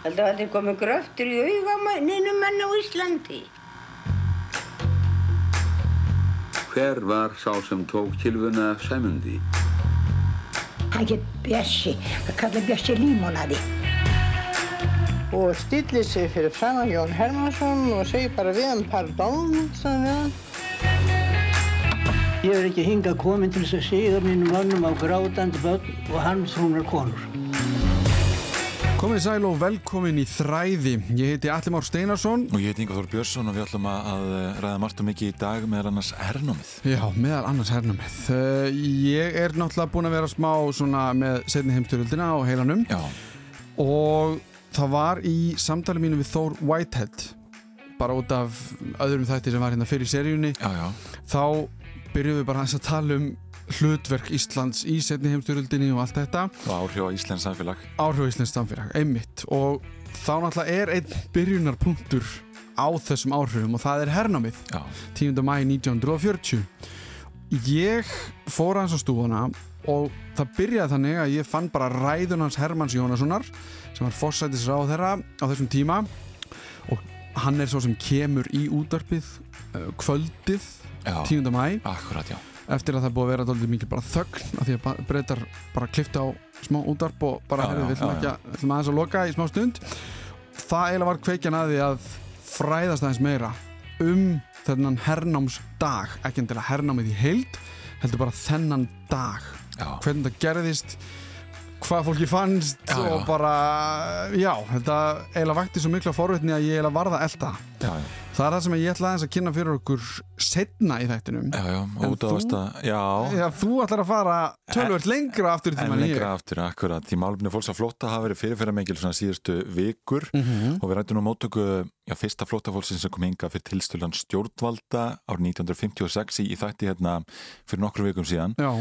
Held að þetta komið gröftur í augamæninu menn á Íslandi. Hver var sá sem tók kilvuna Sæmundi? Hann get Bjössi, það kallar Bjössi límonadi. Og stillir sig fyrir framan Jón Hermansson og segir bara við hann pardon, sagði við hann. Ég er ekki hingað komin til þess að segja mínum mannum á grátandi börn og hans húnar konur. Komið sæl og velkomin í Þræði. Ég heiti Alli Már Steinarsson. Og ég heiti Inga Þór Björnsson og við ætlum að ræða margt og mikið í dag meðal annars hernámið. Já, meðal annars hernámið. Ég er náttúrulega búin að vera smá með setni heimstyrjöldina á heilanum. Já. Og það var í samtali mínu við Þór Whitehead, bara út af öðrum þætti sem var hérna fyrir seríunni. Já, já. Þá byrjuðum við bara að tala um hlutverk Íslands í setni heimstyrjöldinni og allt þetta og áhrif á Íslands samfélag áhrif á Íslands samfélag, einmitt og þá náttúrulega er einn byrjunarpunktur á þessum áhrifum og það er hernámið Já. 10. mæi 1940 ég fór aðeins á stúfana og það byrjaði þannig að ég fann bara ræðun hans Hermanns Jónassonar sem var fórsætis ráð þeirra á þessum tíma og hann er svo sem kemur í útvarpið kvöldið Já. 10. mæi Akkurat, já eftir að það búið að vera doldið mikið bara þögn af því að breytar bara klifta á smá útvarp og bara Já, herri, já, við ætlum að, aðeins að loka í smá stund. Það eiginlega var kveikjan að því að fræðast aðeins meira um þennan hernámsdag ekki endilega hernámið í heild heldur bara þennan dag. Já. hvernig það gerðist hvað fólki fannst Já, og bara já, þetta eiginlega vakti svo mikla forvitni að ég eiginlega varða elda Já, já, það er það sem ég ætla aðeins að kynna fyrir okkur setna í þættinum. Já, já, út á þú- vasta Já, Já, þú ætlar að fara tölvöld lengra aftur en en ég. lengra aftur, akkurat. Því málumni fólks að flótta hafa verið fyrirferða mengil svona síðustu vikur. Mhm. og við rættum nú móttöku já, fyrsta flóttafólksins sem kom hinga fyrir tilstölan stjórnvalda árið 1956 í, í þætti hérna fyrir nokkru vikum síðan. Já,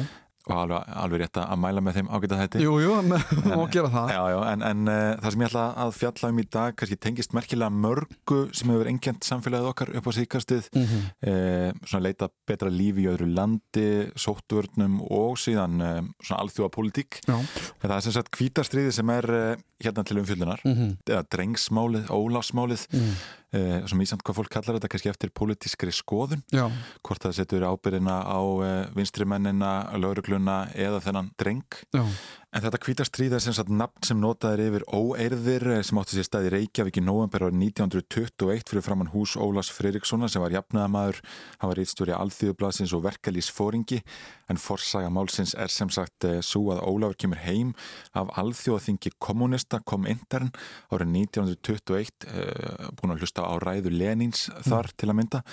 og alveg, alveg rétt að mæla með þeim ágæta þætti jú, jú, má gera það. Já, já, en, en uh, það sem ég ætla að fjalla um í dag kannski tengist merkilega mörgu sem hefur engjant samfélagið okkar upp á síkastið mm Mhm. svona leita betra lífi í öðru landi sóttvörnum og síðan uh, svona alþjóða pólitík Já, það er sem sagt kvítastriði sem er uh, hérna til umfjöldunar Mhm. eða drengsmálið, ólásmálið Mhm. Uh, sem ísamt hvað fólk kallar þetta kannski eftir pólitískri skoðun. Já, hvort það setur ábyrðina á uh, vinstrimennina, laurugluna eða þennan dreng. Já, En þetta kvítastríð er sem sagt nafn sem notaður yfir óeirðir eh, sem átti sér stað í Reykjavík í november árið 1921 fyrir framann hús Ólars Freirikssona sem var jafnaðamaður, hann var reitstjóri alþjóðublasins og verkalýs fóringi en forsaga málsins er sem sagt eh, svo að Ólafur kemur heim af alþjóðaþingi kommunista kom intern árið 1921 uh, búin að hlusta á ræðu Lenins þar til að mynda.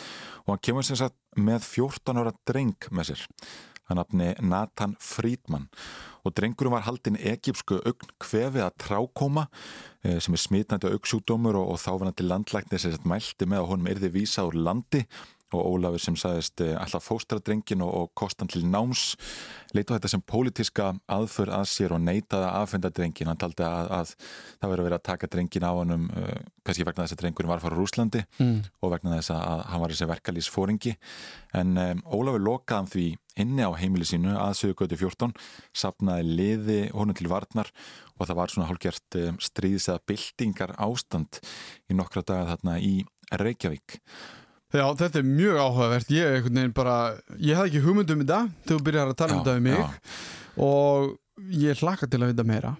Og hann kemur sem sagt með 14 ára dreng með sér hann nafni Nathan Friedman. Og drengurum var haldinn egypsku augn kvefi að trákóma eh, sem er smitnandi auksjúdómur og, og þá var hann til landlækni sem mælti með að honum erði vísa úr landi og Ólafur sem sagðist eh, alltaf fóstra drengin og, og kostan til náms. Leita á þetta sem pólitíska aðför að sér og neitaði að aðfenda drengin hann taldi að, að það verið að vera að taka drengin á honum uh, kannski vegna þess að drengurinn var að fara á Rúslandi Mm. og vegna þess að hann var þessi verkalýs fóringi en um, Ólafur lokaði hann því inni á heimili sínu að Suðugötu 14 sapnaði liði honum til varnar og það var svona hálfgert um, stríðs eða byltingar ástand í nokkra daga þarna í Reykjavík já, þetta er mjög áhugavert. Ég, bara, ég hafði ekki hugmynd um þetta þegar þú byrjar að tala um Já, þetta við mig já. og ég hlakka til að vita meira.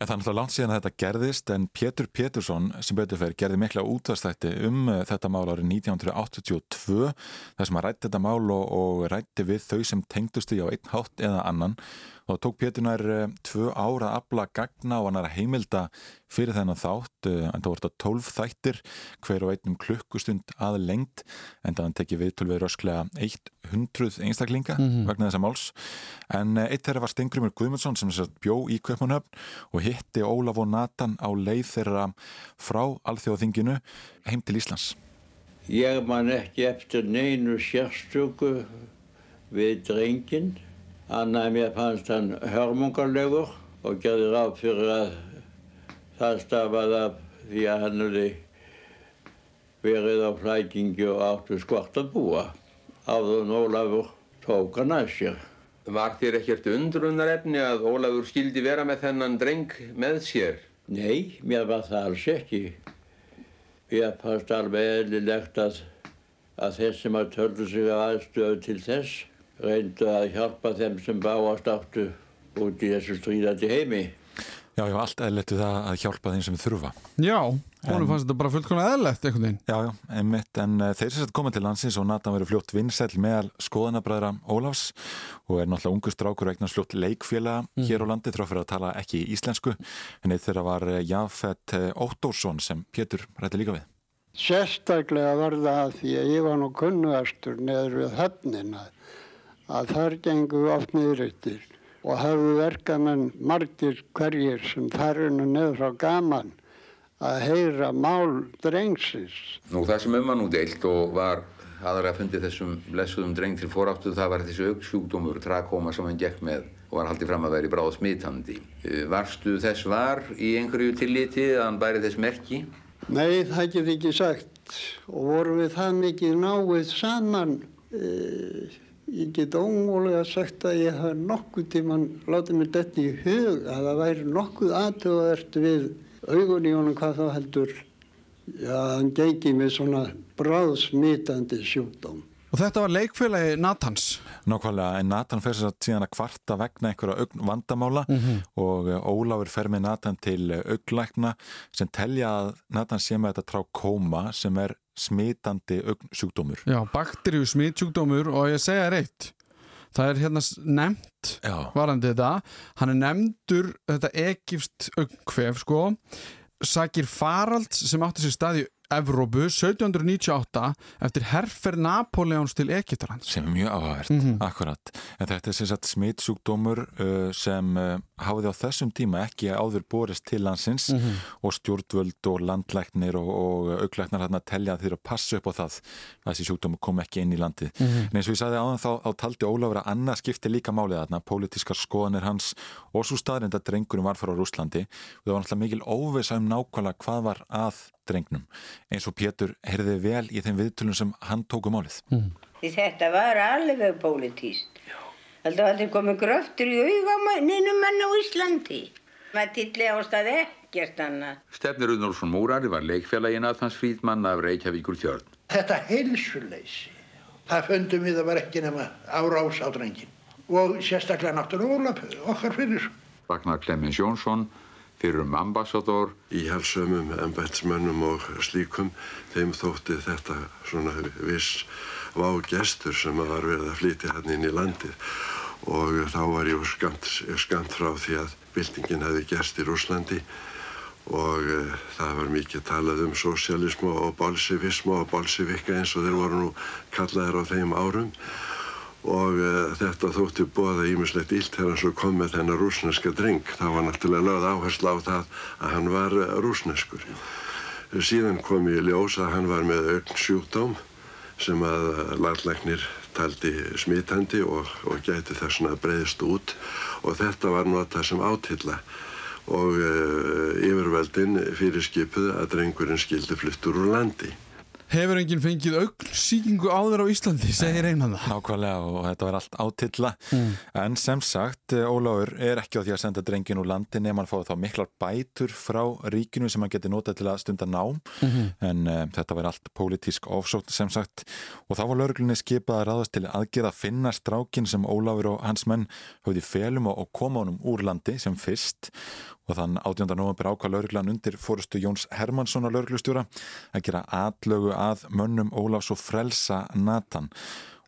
En það er náttúrulega langt síðan að þetta gerðist en Pétur Pétursson sem betur fyrir gerði mikla útvastætti um uh, þetta mál árið 1982 þar sem að rætti þetta mál og, og rætti við þau sem tengdustu í á einn hátt eða annan og það tók Pétur nær uh, tvö ára að afla gagna og hann er að heimilda fyrir þennan þátt en það voru þetta 12 þættir hver og einnum klukkustund að lengt en það hann tekið við rösklega 100 einstaklinga vegna þessa máls en uh, eitt þeirra var Stengrumur Guðmundsson sem bjó í Kaupmannhöfn og hitti Ólaf og Natan á leið þeirra frá alþjóðaþinginu heim til Íslands. Ég man ekki eftir neinu sérstöku við drengin. Annað mér fannst hann hörmungarlegur og gerði ráð fyrir að það stafaði af því að hann hefði verið á flækingi og áttu skvart að búa. Áður en Ólafur tók hann að sér. Var þér ekkert undrunarefni að Ólafur skildi vera með þennan dreng með sér? Nei, mér var það alls ekki. Ég fannst alveg eðlilegt að, að þeir sem að töldu sig að aðstöðu til þess reyndu að hjálpa þeim sem báast áttu út í þessu stríðandi heimi. Já, já, allt eðlettu það að hjálpa þeim sem þurfa. Já, honum fannst þetta bara fullkomlega eðlegt einhvern veginn. Já, já, einmitt, en uh, þeir sem sett koma til landsins og Nathan verið fljótt vinsæl meðal skoðanabræðra Ólafs og er náttúrulega ungu strákur og eignast fljótt leikfélaga mm. hér á landi þrátt fyrir að tala ekki íslensku en eitt þeirra var uh, Jafet uh, Óttórsson sem Pétur rætti líka við. Sérstaklega var það að því að ég var nú kunnugastur neður við höfnina að þar gengu oft niðurittir og hafðu verkamenn margir hverjir sem farinu neður frá gaman að heyra mál drengsins. Nú það sem um var nú deilt og var aðra að fundi þessum blessuðum dreng til foráttu það var þessi auksjúkdómur, trakóma sem hann gekk með og var haldið fram að vera í bráð smitandi. Varstu þess var í einhverju tilliti að hann bæri þess merki? Nei, það get ekki sagt og vorum við það mikið náið saman e Ég get ómúlega sagt að ég hafa nokkuð tíman látið mér þetta í hug að það væri nokkuð aðtöðast við augun í honum hvað þá heldur að hann gengi með svona bráðsmitandi sjúkdóm. Og þetta var leikfélagi Natans? Nákvæmlega, en Natan fer sér síðan að kvarta vegna einhverja vandamála mm -hmm. og eh, Ólafur fer með Natan til auglækna sem telja að Natan sé með þetta trá kóma sem er smitandi sjúkdómur. Já, bakteríu smitsjúkdómur og ég segja reitt það er hérna nefnt Já. varandi þetta, hann er nefndur þetta ekifst augnkvef sko, sakir farald sem átti sér staði Evrópu 1798 eftir herfer Napoleons til Egyptaland sem er mjög áhægt, mm -hmm. akkurat en þetta er sem sagt smittsjúkdómur uh, sem uh, hafiði á þessum tíma ekki áður borist til landsins mm -hmm. og stjórnvöld og landlæknir og, og auklæknar hérna telja að þeir að passa upp á það að þessi sjúkdómur kom ekki inn í landið mm -hmm. en eins og ég sagði áðan þá, þá taldi Ólafur að annað skipti líka málið þarna, pólitískar skoðanir hans og svo staðrind að drengurum var frá Rúslandi og það var náttúrulega mikil óvisa um nákvæmlega hvað var að drengnum eins og Pétur heyrði vel í þeim viðtölum sem hann tóku málið. Mm. Þetta var alveg pólitíst. Alltaf allir komið gröftur í augamæninu menn á Íslandi. Maður tilli ástað ekkert annað. Stefnir Unnolfsson Múrari var leikfélagin að hans fríðmann af Reykjavíkur tjörn. Þetta heilsuleysi, það fundum við að vera ekki nema árás á drengin. Og sérstaklega náttúrulega okkar fyrir. Ragnar Clemens Jónsson fyrir um ambassador. Íhalsömmum, embætsmönnum og slíkum, þeim þótti þetta svona viss vágestur sem var verið að flytja hann inn í landið. Og þá var ég skamt, skamt frá því að byltingin hefði gerst í Rúslandi og uh, það var mikið talað um sosialismu og bolsjevismu og bolsjevika eins og þeir voru nú kallaðir á þeim árum og uh, þetta þótti bóða ímislegt ílt þegar hann svo kom með þennar rúsneska dreng. Það var náttúrulega lögð áherslu á það að hann var uh, rúsneskur. Síðan kom ég ljós að hann var með aukn sjúkdóm sem að uh, landlæknir taldi smitandi og, og gæti þess að breyðist út og þetta var notað sem átilla og yfirveldin fyrir skipuð að drengurinn skildi fluttur úr landi hefur enginn fengið auglsíkingu áður á Íslandi, segir einan það. Nákvæmlega og þetta var allt átilla mm. en sem sagt, eh, Óláður er ekki á því að senda drengin úr landi nefn að fá þá miklar bætur frá ríkinu sem hann geti notað til að stunda nám mm -hmm. en um, þetta var allt pólitísk ofsótt sem sagt og þá var lauruglinni skipað að ráðast til aðgerða að finna strákin sem Óláður og hans menn höfði felum og koma honum úr landi sem fyrst og þann 18. november ákvað lauruglan undir fórustu Jóns Hermannssonar lauruglustjóra að gera atlögu að mönnum Ólafs og frelsa Nathan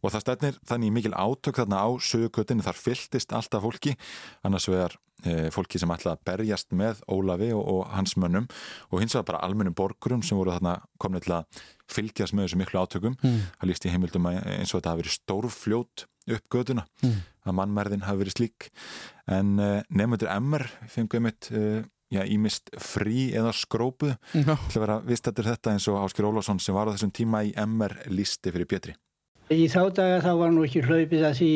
og það stefnir þannig mikil átök þarna á sögukotinu þar fylltist alltaf fólki annars vegar e, fólki sem ætlaði að berjast með Ólafi og, og hans mönnum og hins vegar bara almennum borgurum sem voru þarna komnið til að fylgjast með þessu miklu átökum mm. það líst í heimildum eins og þetta hafi verið stórfljót upp göduna mm. að mannmerðin hafi verið slík. En uh, nefnundur MR fengið mitt uh, já, ímist frí eða skrópuð til að vera viðstættur þetta eins og Áskir Ólásson sem var á þessum tíma í MR listi fyrir Pétri. Í þá daga þá var nú ekki hlaupið að því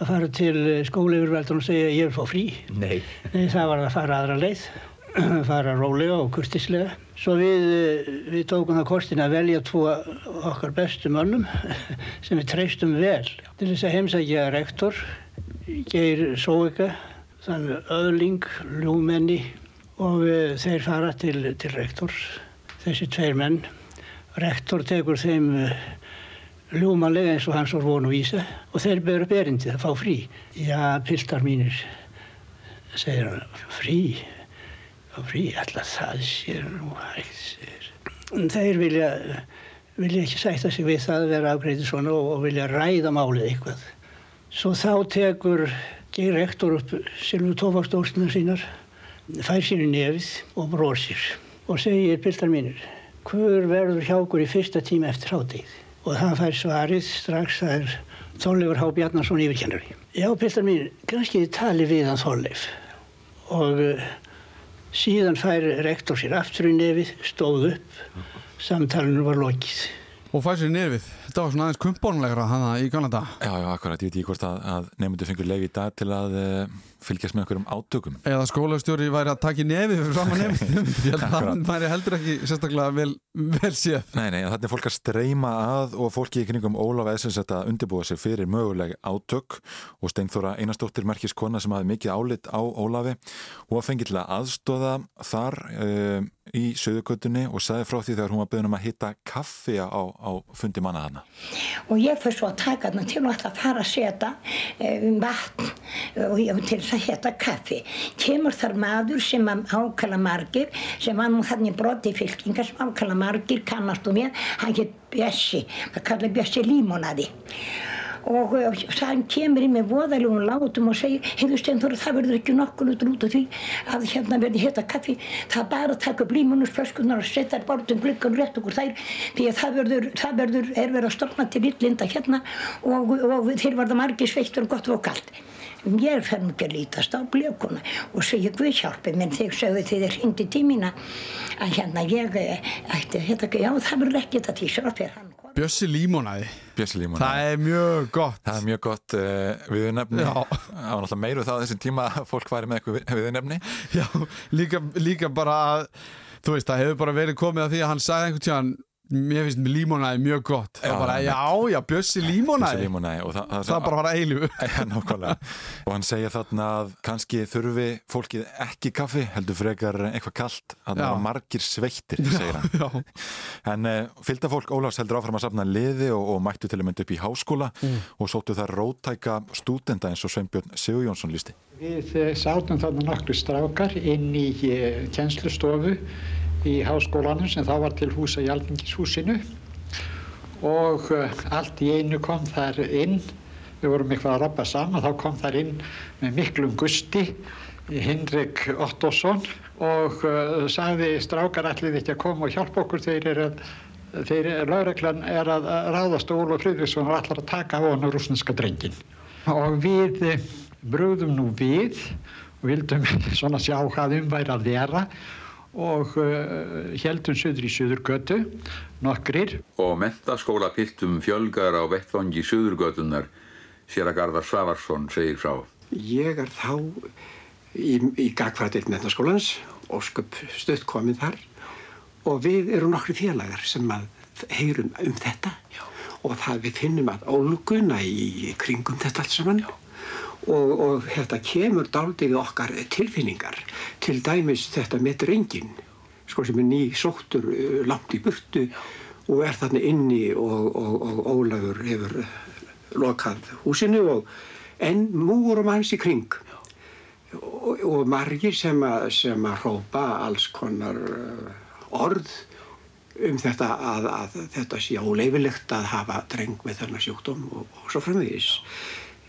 að fara til skóleifurveldun og segja ég er fór frí. Nei. Nei það var að fara aðra leið fara rólega og kurtislega svo við, við tókum það kostin að velja tvo okkar bestu mönnum sem við treystum vel til þess að heimsækja rektor Geir Sóika þann öðling, ljúmenni og uh, þeir fara til, til rektors, þessi tveir menn. Rektor tekur þeim uh, ljúmanlega eins og hans var vonu vísa og þeir byrja upp erindi að fá frí. Já, piltar mínir, segir hann, frí, fá frí, alltaf það sér nú hægt, segir. Þeir vilja, vilja ekki sætta sig við það að vera afgreitið svona og, og vilja ræða málið eitthvað. Svo þá tekur Geir rektor upp Silvu Tófaksdóstina sínar, fær sínu nefið og bróðsir og segir piltar mínir, hver verður hjá okkur í fyrsta tíma eftir hádegið? Og það fær svarið strax það er Þorleifur Há Bjarnarsson yfirkennari. Já, piltar mínir, kannski þið tali við hann Þorleif og síðan fær rektor sér aftur í nefið, stóð upp, samtalenu var lokið. Og fær sér nefið. Þetta var svona aðeins kumpónlegra þannig í Kanada. Já, já, akkurat. Ég veit ekki hvort að, að nefndu fengur leið í dag til að uh, fylgjast með einhverjum átökum. Eða skólastjóri væri að taka í nefið fyrir fram að. Ég held að það væri heldur ekki sérstaklega vel, vel séð. Nei, nei, þannig er fólk að streyma að og fólki í kringum Ólaf Essens að undirbúa sig fyrir möguleg átök og Steinþóra Einarstóttir merkis kona sem hafi mikið álit á Ólafi og fengið til að aðstóða þar uh, í söðukötunni og sagði frá því þegar hún var beðin um að hitta kaffi á, á fundi manna hana. Og ég fyrir svo að taka þarna til og alltaf fara að setja um vatn og ég til þess að hitta kaffi. Kemur þar maður sem ákala margir, sem var nú þannig broti fylkingar sem ákala margir kannast um mér, hann heit Bjössi, það kallar Bjössi Límonaði og það kemur í með voðalegum látum og segir heiðu Steinþóra það verður ekki nokkur út af því að hérna verði hitta kaffi. Það er bara að taka upp límunusflöskunar og setja þær bara um glukkan rétt okkur þær því að það verður, það verður er verið að stopna til yllinda hérna og, og þeir var það margir sveittur og gott og kallt ég fer mjög að lítast á blökuna og segja Guð hjálpi menn þegar sögðu þegar hindi tímina að hérna ég ætti hérna, já það verður ekki þetta tí sjálf fyrir hann Bjössi Límonæði Það er mjög gott. Það er mjög gott uh, viðnefni Það var náttúrulega meiru þá þessum tíma að fólk væri með eitthvað viðnefni Já, líka, líka bara að þú veist, það hefur bara verið komið að því að hann sagði einhvern tíðan mér finnst límonæði mjög gott. Já, bara, já, já, Bjössi límonæði. Það, það, það bara var að eilu og hann segja þarna að kannski þurfi fólkið ekki kaffi heldur frekar eitthvað kallt að það var margir sveittir segir hann. en uh, fylgda fólk Ólafs heldur áfram að safna liði og, og mættu til að mynda upp í háskóla mm. og sóttu það rótæka stúdenda eins og Sveinbjörn Sigur Jónsson lísti Við sátum þarna nokkru strákar inn í kjenslustofu í háskólanum sem þá var til húsa í Alþingishúsinu. Og uh, allt í einu kom þar inn, við vorum eitthvað að rappa saman, þá kom þar inn með miklum gusti Hinrik Ottosson og uh, sagði strákar allir ekki að koma og hjálpa okkur? Þeir eru að þeir, lauröklan er að ráðast og Ólaf Friðriksson var allar að taka á hann á rúsneska drengin og við uh, brúðum nú við og vildum svona sjá hvað um væri að vera og uh, heldum söður í Söðurgötu, nokkrir. Og mentaskóla piltum fjölgar á vettvangi Söðurgötunar, sér að Garðar Savarsson segir frá. Ég er þá í, í gagfræðilt mentaskólans, ósköp stöðt komin þar og við erum nokkri félagar sem að heyrum um þetta Já. og það við finnum að óluguna í kringum þetta allt saman. Já og, og þetta kemur daldið okkar tilfinningar. Til dæmis þetta með drengin sko sem er ný sóttur uh, langt í burtu og er þarna inni og, og, og Ólafur hefur lokað húsinu en múrum hans í kring. Og margir sem að, sem að hrópa alls konar uh, orð um þetta að, að þetta sé óleifilegt að hafa dreng með þennar sjúkdóm og svo framvegis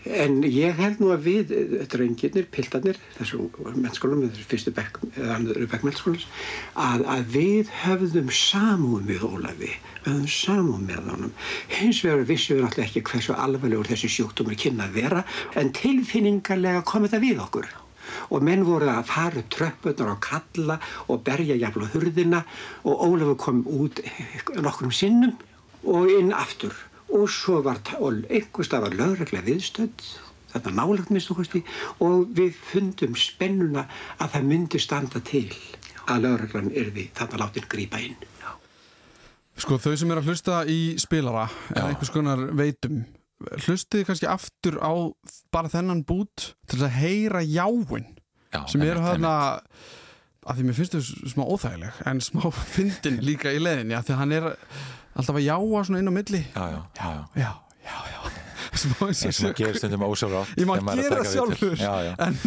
En ég held nú að við, drengirnir, piltarnir, þessum mennskólum, þessum fyrstu bekk, eða andur bekk mennskólans, að, að við höfðum samúð með Ólafi, við höfðum samúð með honum. Hins vegar vissum við náttúrulega ekki hversu alvarlegur þessi sjúkdómur kynna að vera, en tilfinningarlega kom þetta við okkur. Og menn voru að fara upp tröppunar og kalla og berja jafnlega hurðina og Ólafi kom út nokkrum sinnum og inn aftur og svo var einhverstað var lögreglega viðstönd þetta nálagt minnst okkarsti og við fundum spennuna að það myndi standa til að lögreglan erði þarna látin grípa inn. Sko þau sem er að hlusta í spilara eða einhvers konar veitum hlustið kannski aftur á bara þennan bút til að heyra jáin Já, sem eru þarna að því mér finnst þau smá óþægileg en smá fyndin líka í leðinni að því að hann er alltaf að jáa svona inn á milli. Já, já, já, já, og maður gerir stundum ósjálfrátt ég má er að gera sjálfur viðtöl. já, já. en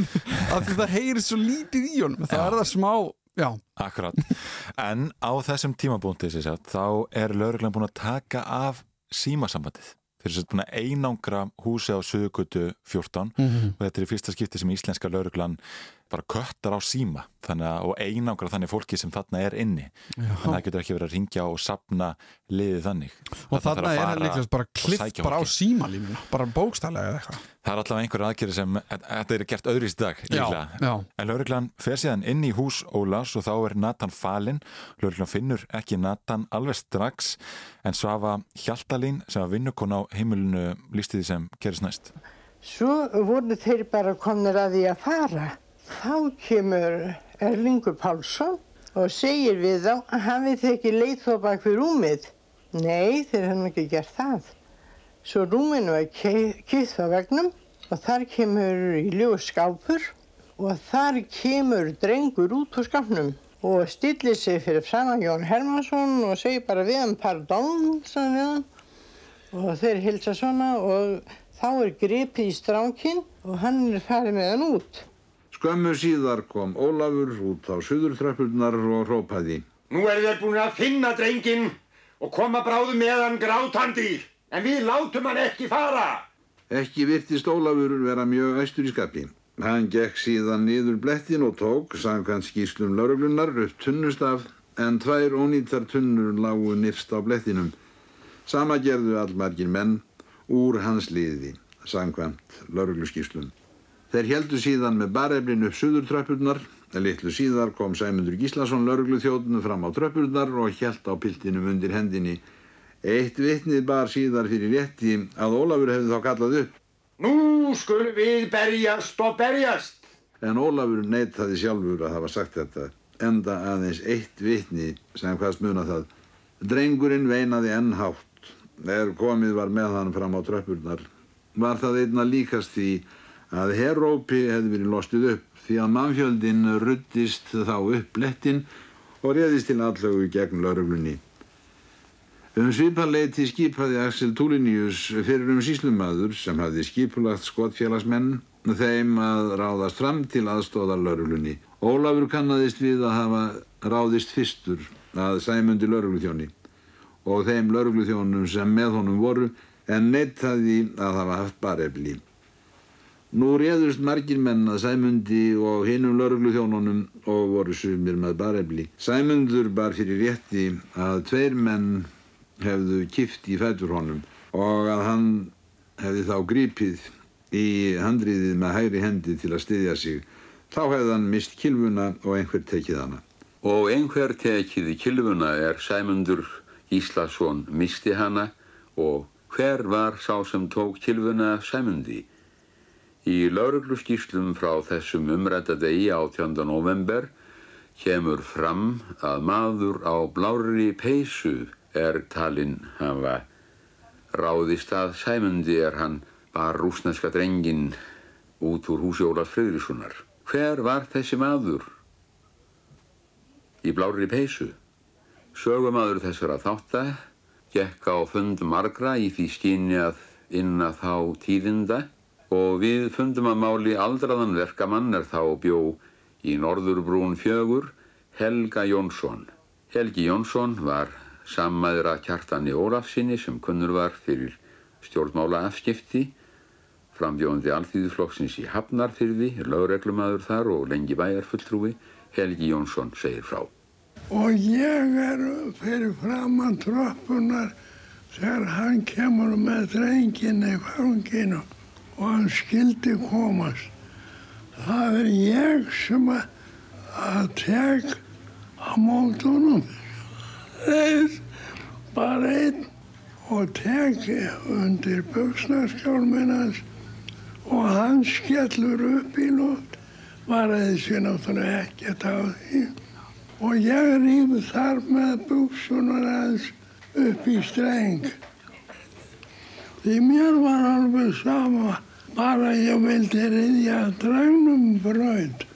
að því það heyrir svo lítið í honum það er það smá, já. Akkurat, en á þessum tímabúndi sem þá er lauruglan búin að taka af símasambandið. Þeir eru búin að einangra húsi á Suðugutu 14 Mhm. og þetta er í fyrsta skipti sem íslenska lauruglan bara köttar á síma þannig að, og einangra þannig fólki sem þarna er inni Já. að það getur ekki verið að ringja og sapna liðið þannig og Þarna þarna er hann líklega bara klift bara á fólkið. símalínuna bara bókstælega eða eitthvað Það er allavega einhver aðgerið sem þetta er gert öðru í dag Já, já. En lauruglan fer síðan inn í hús Ólafs og þá er Nathan falinn. Lauruglan finnur ekki Nathan alveg strax en Svafa Hjaltalín sem var vinnukon á heimilinu lísti því sem gerist næst. Svo voru þeir bara komnir að því að fara. Þá kemur Erlingur Pálsson og segir við þá að hann við þekki leið þó bak við rúmið. Nei, þeir hann ekki gert það. Svo rúminu er kýtt á vegnum og þar kemur í ljós skápur og þar kemur drengur út úr skápnum og stillir sig fyrir framan Jón Hermansson og segir bara við hann pardon, sagði við hann. Og þeir hilsa svona og þá er gripið í strákinn og hann er farið með hann út. Skömmu síðar kom Ólafur út á suðurtröppurnar og hrópaði. Nú eru þeir búin að finna drenginn og koma bráðum með hann grátandi. En við látum hann ekki fara. Ekki virtist Ólafur vera mjög æstur í skapi. Hann gekk síðan niður blettin og tók, samkvæmt skýslum lauruglunar, upp tunnustaf en tvær ónýttar tunnur lágu nýrst á blettinum. Sama gerðu allmargir menn úr hans liði, samkvæmt laurugluskýslum. Þeir heldu síðan með bareflin upp suðurtröppurnar, en litlu síðar kom Sæmundur Gíslason laurugluþjóðinu fram á tröppurnar og held á piltinum undir hendinni. Eitt vitnið bar síðar fyrir rétti að Ólafur hefði þá kallað upp. Nú skulum við berjast og berjast. En Ólafur neytaði sjálfur að hafa sagt þetta, enda aðeins eitt vitni sem hvaðst muna það. Drengurinn veinaði enn hátt, er komið var með hann fram á tröppurnar. Var það einna líkast því að herrópi hefði verið lostið upp því að mannfjöldin ruttist þá upp lettin og réðist til allögu gegn lauruglunni. Um sviparleiti skipaði Axel Tulinius fyrir um síslumadur sem hafði skipulagt skotfélagsmenn þeim að ráðast fram til aðstóðar lauruglunni. Ólafur kannadist við að hafa ráðist fyrstur að sæmundi laurugluþjóni og þeim laurugluþjónum sem með honum voru en neittaði að hafa haft barefli. Nú réðust margir menn að Sæmundi og hinnum laurugluþjónunum og voru sumir með barefli. Sæmundur bar fyrir rétti að tveir menn hefðu kift í fætur honum og að hann hefði þá grípið í handriðið með hægri hendi til að styðja sig. Þá hefði hann mist kilvuna og einhver tekið hana. Og einhver tekið í kilvuna er Sæmundur Íslasson misti hana og hver var sá sem tók kilvuna Sæmundi? Í laurugluskíslum frá þessum umrætta degi 18. november kemur fram að maður á blári peysu er talinn hafa ráðist að Sæmundi er hann bar rúsneska drengin út úr húsi Ólaf Friðrikssonar. Hver var þessi maður? Í blári peysu. Sögumadur þessara þáttar gekk á fund margra í því skyni að inna þá tíðinda og við fundum að máli aldraðan verkamann er þá bjó í Norðurbrún fjögur Helga Jónsson. Helgi Jónsson var sammæður að kjartani Ólafsinni sem kunnur var fyrir stjórnmála afskipti, frambjóðandi alþýðuflokksins í Hafnarfyrði, lögreglumadur þar og lengi bæjarfulltrúi, Helgi Jónsson segir frá. Og ég er fyrir framann tröppunar þegar hann kemur með drengin í fanginu og hann skildi komast. Það er ég sem að, að tek á mótunum. Þeir bara einn og tek undir buksnarskjálminn hans og hann skellur upp í lót. Var þessi náttúrulega ekkert á því. Og ég rýf þar með buksunar hans upp í streng. Því mér var alveg sama, bara ég vildi riðja dragnum braut.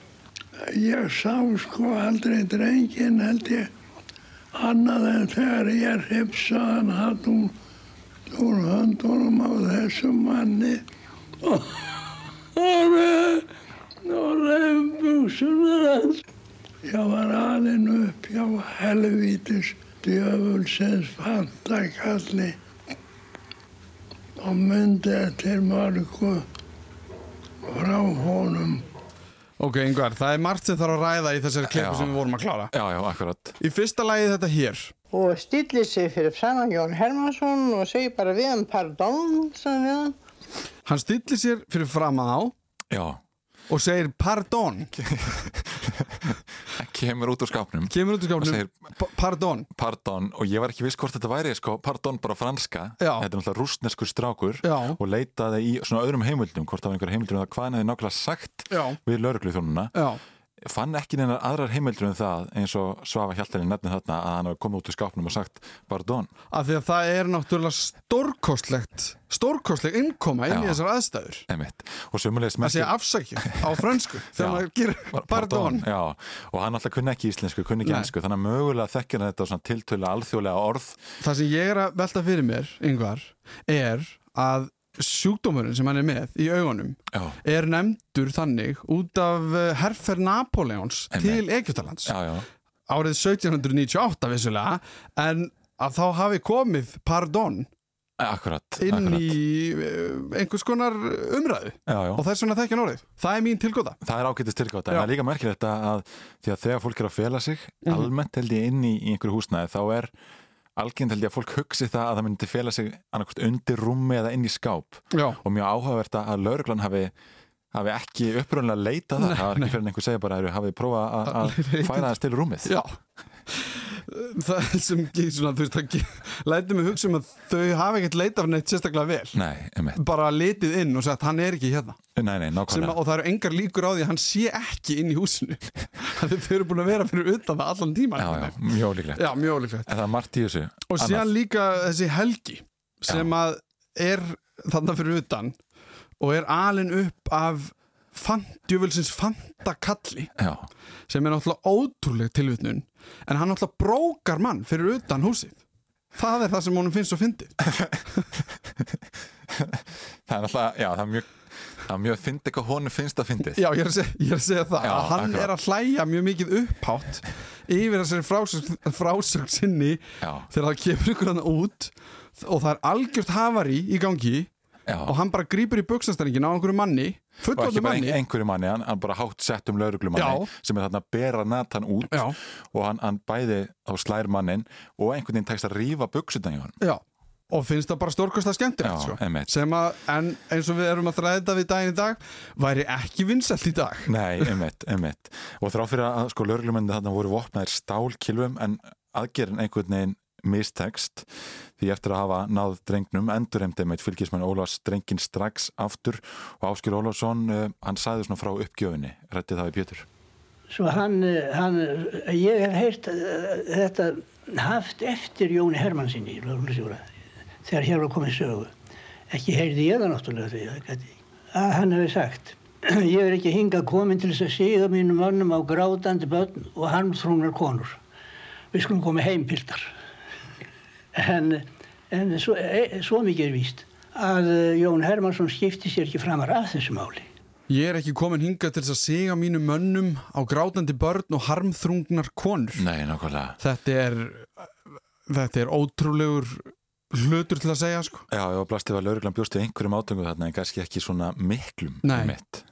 ég sá sko aldrei drengin held ég annað en þegar ég hrifsaðan hatt hún úr höndunum á þessum manni og og reymbuksunar hans ég var alinn upp hjá helvítis djöfulsins fantakalli og myndi eftir mörgu frá honum Ok, yngvar, það er margt sem þarf að ræða í þessari klippu sem við vorum að klára. Já, já, akkurat. Í fyrsta lagi þetta hér. og stillir sig fyrir framan Jón Hermansson og segir bara við hann pardon sagði við hann. Hann stillir sér fyrir fram að á Já. og segir pardon. Kemur út úr skápnum. Kemur út úr skápnum. Segir Pa- Pardon. Pardon. Og ég var ekki viss hvort þetta væri, sko, pardon bara franska. Já. Þetta er náttúrulega rústneskur strákur. Já. Og leitaði í svona öðrum heimildum, hvort það var einhver heimildur um það hvað hann hefði nákvæmlega sagt Já. við laurugluþjónuna. Fann ekki neinar aðrar heimildur um það eins og Svafa Hjaltalinn nefnir þarna að hann hafi komið út úr skápnum og sagt pardon. Af því að það er náttúrulega stórkostlegt, stórkostleg innkoma inn í þessar aðstæður. Einmitt. Og sömulegis Það sé afsakið á frönsku þegar maður gerir pardon. Já, og hann alltaf kunni ekki íslensku, kunni ekki ennsku, þannig að mögulega þekkir hann þetta svona tiltölu alþjóðlega orð. Það sem ég er að velta fyrir mér, yngvar, er að sjúkdómurinn sem hann er með í augunum Já. er nefndur þannig út af eh, herferð Napoleons til Egyptalands árið 1798 vissulega en að þá hafi komið pardon Akkurat, inn akkurat. í eh, einhvers konar umræðu Já, já. og þess vegna þekkja orðið. Það er mín tilgóta. Það er ágætið styrkáta, en það er líka merkilegt að því að þegar fólk er að fela sig Mhm. almennt held ég inn í, í einhverju húsnæði þá er algengt held ég að fólk hugsi það að það myndi fela sig undir rúmi eða inn í skáp Já. og mjög áhugavert að- lauruglan hafi hafi ekki uppröðanlega leitað það, það var ekki fyrir en einhver segja bara að hafið prófað að- færa þess til rúmið Já. Það sem svona, þú veist, það lætum við hugsa um að þau hafa ekkert leitað neitt sérstaklega vel. Nei. Bara litið inn og sagt hann er ekki hérna. Nei, nei, að- og það eru engar líkur á því að hann sé ekki inn í húsinu. Þau eru búin að vera fyrir utan það allan tíma. Já, já, mjög Já, þessu Og síðan líka þessi helgi sem að er þarna fyrir utan og er alin upp af djúvölsins fantakalli Já. sem er náttúrulega ótrúleg tilvitnun en hann náttúrulega brókar mann fyrir utan húsið það er það sem honum finnst svo fyndið Það er náttúrulega, já, það er mjög það er mjög fyndið hvað honum finnst að fyndið Já, ég er að segja, ég er að segja það Já, að hann akkurat. er að hlæja mjög mikið upphátt yfir þessari frásögn, frásögn sinni Já. þegar það kemur ykkur hann út og það er algjört hafari í gangi Já. og hann bara grýpur í buksnastæringin á einhverju manni bara manni. ein, einhverju manni, hann, hann bara hátt sett um lauruglumanni sem er þarna að bera Nathan út Já. og hann, hann bæði á slær mannin og einhvern veginn tekst að hann Já, og finnst það bara stórkostlega skemmtilegt Já, sko. sem að, en eins og við erum að þræða við daginn í dag væri ekki vinsælt í dag. Nei, einmitt, einmitt. Og þrá fyrir að sko lauruglumenni þarna voru vopnaðir stálkilvum en aðgerinn einhvern veginn mistekst því eftir að hafa náð drengnum endurheimdi með fylgismenn Ólafs drengin strax aftur og Áskir Ólafsson uh, hann sagði svona frá uppgjöfinni rætti það við Pétur Svo hann, eh, hann eh, ég hef heyrt eh, þetta haft eftir Jóni Hermannsinni, lögurlustjóra, þegar hér var komið sögu. Ekki heyrði ég það náttúrulega því það gæti. Að hann hefði sagt, ég er ekki hingað komin til þess að siga mínum mönnum á grátandi börn og harmþrúnar konur. Við skulum komið heim pildar. En, en svo, e, svo mikið er víst að eh, Jón Hermannsson skipti sér ekki framar að þessu máli. Ég er ekki komin hingað til þess að siga mínu mönnum á grátandi börn og harmþrungnar konur Nei, nákvæmlega Þetta er þetta er ótrúlegur hlutur til að segja sko Já, ég var blastið að lauruglan bjóst við einhverjum átöngum þarna en kannski ekki svona miklum Nei. mitt.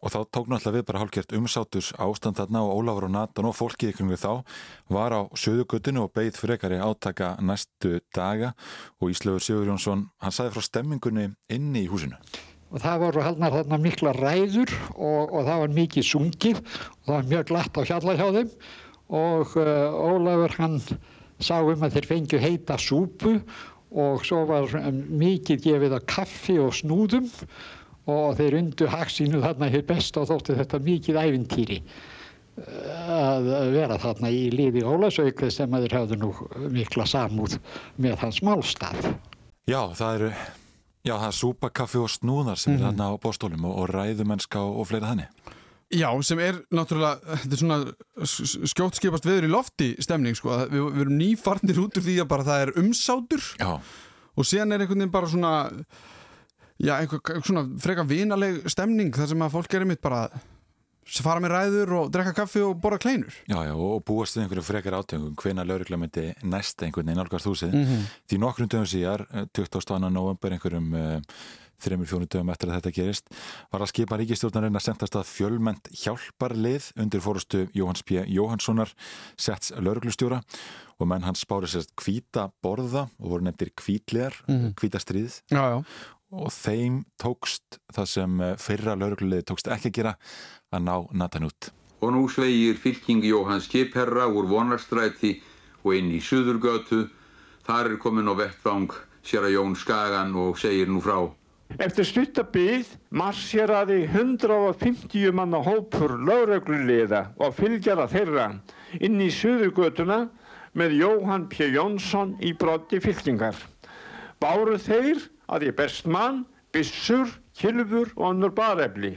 Og þá tók náttúrulega við bara hálfgjört umsátus ástand þarna og Ólafur og Natan og fólkið ykkur þá var á söðugutinu og beigð frekari átaka næstu daga. Og Íslaugur Sigur Jónsson, hann sagði frá stemmingunni inni í húsinu. og það voru haldnar þarna mikla ræður og, og það var mikið sungið og það var mjög glatt á hjalla hjá þeim. Og uh, Ólafur hann sá um að þeir fengju heita súpu og svo var um, mikið gefið að kaffi og snúðum. og þeir undu haksínu þarna hér best og þótti þetta mikið ævintýri uh, að vera þarna í liði Ólafsaukrið sem að þeir hafðu nú mikla samúð með hans málstað. Já, það eru Já, það er súpa, kaffi og snúðar sem Mhm. er þarna á bóstólum og, og ræðumennska og, og fleira þannig. Já, sem er náttúrulega, þetta er svona skjótskipast viður í lofti stemning sko, við, við erum nýfarnir út úr því að bara það er umsátur Já. og síðan er einhvern veginn bara svona, já, einhver svona freka vinaleg stemning þar sem að fólk er einmitt bara fara með ræður og drekka kaffi og borra kleinur. Já, já, og búast við einhverju frekar átöngum hvena laurugla myndi næst einhvern veginn nálgast húsið. Mm -hmm. Því nokkrum dögum síðar, 22. november einhverjum uh, þreymur fjónu dögum eftir að þetta gerist, var að skipa ríkistjórnarinn að sendast að fjölmend hjálparlið undir fórustu Jóhanns P. Jóhannssonar setts lauruglustjóra og menn hans spári sérst kvíta borða og voru nefndir kvítlegar, mm -hmm. kvítastrið. Já, já og þeim tókst það sem eh, fyrra lauruglulegði tókst ekki að gera að ná Nathan út. Og nú sveigir fylking Jóhanns Kipherra úr vonarstræti og inn í Suðurgötu. Þar er komin á vettvang sér að Jón Skagan og segir nú frá. Eftir stuttabíð marsjeraði 150 manna hópur lauruglulegða og fylgjara þeirra inn í Suðurgötuna með Jóhann P. Jónsson í brotti fylkingar. Báru þeir að ég best mann, bissur, kilfur og annur barefli.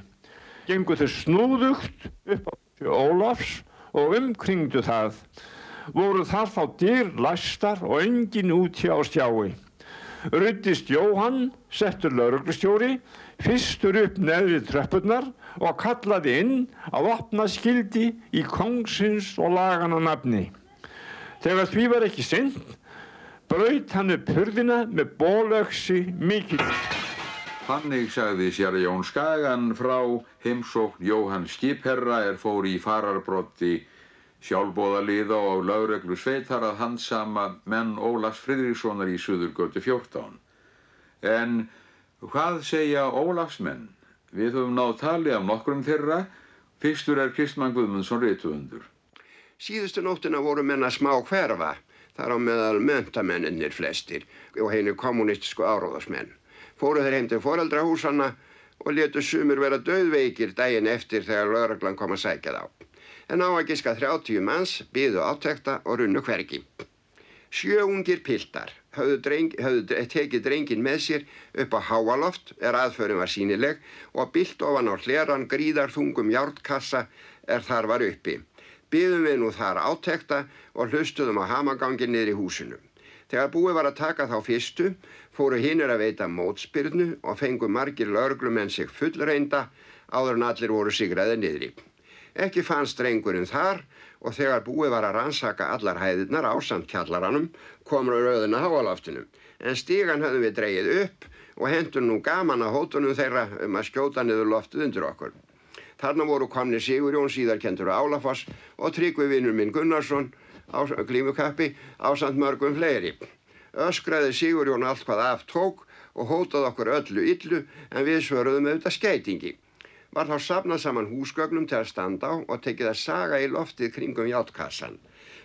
Gengu þau snúðugt upp á Ólafs og umkringdu það. Voru þar þá dyr læstar og engin úti á stjái. Ruttist Jóhann, settur lauruglustjóri, fyrstur upp neðrið tröppurnar og kallaði inn að opna skildi í kongsins og lagana nafni. Þegar því var ekki synd, braut hann upp hurðina með bólöksi mikill. Þannig sagði sér Jón Skagan frá heimsókn Jóhann Skipherra er fór í fararbrotti sjálfbóðaliða og lögreglu sveitar að handsama menn Ólafs Fridrikssonar í Suðurgötu 14. En hvað segja Ólafsmenn? Við höfum náð tali af nokkrum þeirra. Fyrstur er Kristmann Guðmundsson réttuðundur. Síðustu nóttina voru menna smá hverfa. Þar á meðal möntamennir flestir og henni kommunistisku áróðasmenn. Fóru þeir heim til foreldrahúsanna og letu sumur vera döðveikir daginn eftir þegar lauraglan kom að sækja þá. En á að giska 30 manns byðu áttekta og runnu hvergi. Sjöungir piltar höfðu, dreng, höfðu tekið drengin með sér upp á háaloft er aðförum var sínileg og byllt ofan á hleran gríðar þungum hjártkassa er þar var uppi. Byðum við nú þar átekta og hlustuðum á hamagangin niður í húsinu. Þegar búið var að taka þá fyrstu, fóru hinnur að veita mótspyrnu og fengu margir laurglumenn sig fullreinda áður en allir voru sigraði niðri. Ekki fannst drengurinn þar og þegar búið var að rannsaka allar hæðirnar á samt kjallaranum komur rauðina háaloftinu. En stígan höfðum við dreyið upp og hendur nú gaman að hótunum þeirra um að skjóta niður loftið undir okkur. Þarna voru komni Sigurjón síðarkentur Álafoss og Tryggvi vinnur minn Gunnarsson á glímukappi á samt mörgum fleiri. Öskraði Sigurjón allt hvað aft tók og hótaði okkur öllu illu en við svöruðum auðvitað skeitingi. Var þá safnað saman húsgögnum til að standa á og tekið að saga í loftið kringum játkassan.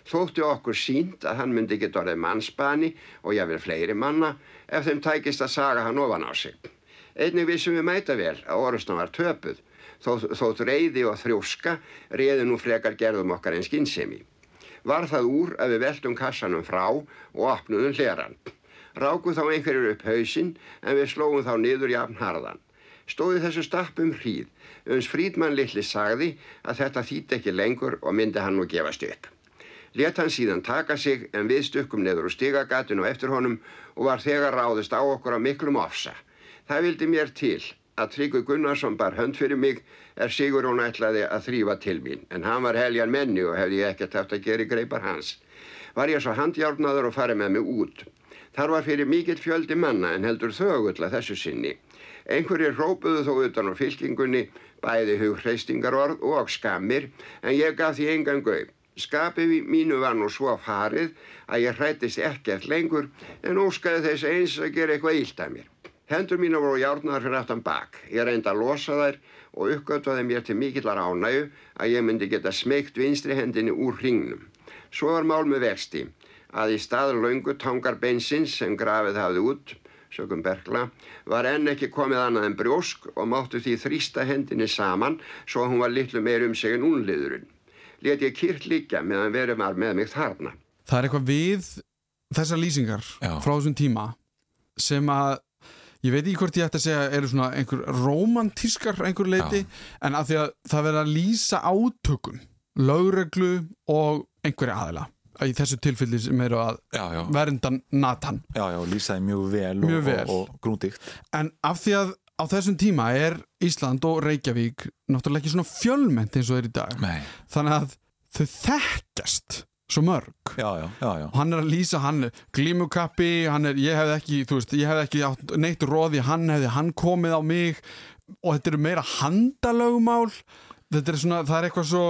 Þótti okkur sínt að hann myndi geta orðið mannsbani og jáfnvel fleiri manna ef þeim tækist að saga hann ofan á sig. Einnig vissum við mæta vel að orðsna var töpuð, þó, þótt reyði og þrjóska reyði nú frekar gerðum okkar en skinnsemi. Var það úr að við veltum kassanum frá og opnuðum hleran. Rákuð þá einhverjur upp hausinn en við slóum þá niður jafn harðan. Stóði þessu stappum hríð, uns Frídmann litli sagði að þetta þýtti ekki lengur og myndi hann nú gefast upp. Let hann síðan taka sig en við stukkum neður úr stigagatinu og eftir honum og var þegar ráðist á okkur á miklum ofsa. Það vildi mér til að Tryggvi Gunnarsson bar hönd fyrir mig er Sigurón ætlaði að þrýfa til mín en hann var heljan menni og hefði ég ekkert haft að gera í greipar hans. Var ég svo handjárnaður og farið með mig út. Þar var fyrir mikill fjöldi manna en heldur þögull að þessu sinni. Einhverjir rópuðu þó utan á fylkingunni bæði hug hreistingarorð og skammir en ég gaf því engan gauð. Skapið mínu var nú svo farið að ég hrættist ekkert lengur en óskaði þess eins að gera eitthvað ílt af mér. Hendur mínu voru járnaðar fyrir aftan bak. Ég reyndi að losa þær og uppgötvaði mér til mikillar ánægu að ég myndi geta smegt vinstri hendinni úr hringnum. Svo var mál með vexti að í stað laungu tangar bensins sem grafið hafði út, sögum Berkla, var enn ekki komið annað en brjósk og máttu því þrýsta hendinni saman svo að hún var litlu meir um sig en únliðurinn. Let ég kýrt líka meðan verið var með mig þarna. Það er eitthvað við þessar lýsingar Já. frá þessum tíma sem að ég veit ekki hvort ég ætti að segja eru svona einhver romantískar einhver leiti en að því að það verður að lýsa átökum lögreglu og einhverja aðila í þessu tilfelli sem eru að já, já. verndan Nathan Já, já, lýsaði mjög vel, Mjög vel. og, og grúndíkt En af því að á þessum tíma er Ísland og Reykjavík náttúrulega ekki svona fjölmennt eins og er í dag Nei. þannig að þau þekkjast svo mörg. Já, já, já, og hann er að lýsa hann glímukappi, hann er, ég hefði ekki þú veist, ég hefði ekki neitt róði hann hefði hann komið á mig. Og þetta eru meira handalögumál þetta er svona, það er eitthvað svo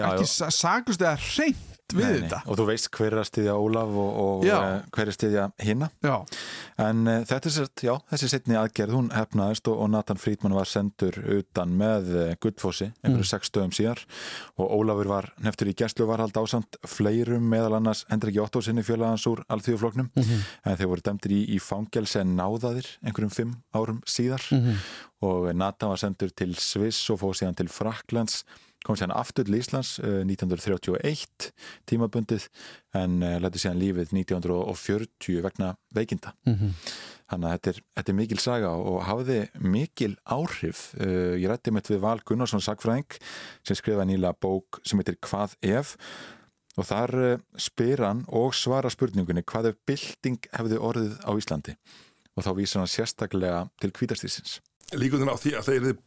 ekki saglust eða reynt við Nei, nei. þetta og þú veist hver er að styðja Ólaf og, og uh, hver er að styðja hinna já. en uh, þetta er sért, já, þessi setni aðgerð hún hefnaðist og, og Nathan Friedman var sendur utan með uh, Guldfossi einhverju Mm. sex stöðum síðar og Ólafur var neftur í gæslu var hald ásamt fleirum meðal annars Hendrik Jóttó sinni fjölagans úr alþjóðfloknum Mhm. en þeir voru dæmdir í, í fangelsi en náðaðir einhverjum fimm árum síðar Mhm. og Nathan var sendur til Sviss og fóð síðan til Fraklands kom síðan aftur til Íslands uh, 1931 tímabundið en uh, læti síðan lífið 1940 vegna veikinda. Mhm. þannig að þetta er, þetta er mikil saga og hafði mikil áhrif. Uh, ég rætti mitt við Val Gunnarsson sagfræðing sem skrifaði nýla bók sem heitir Hvað ef? Og þar spyr hann og svara spurningunni hvað ef bylting hefði orðið á Íslandi? Og þá vísar hann sérstaklega til kvítastísins Líkundin á því að þeir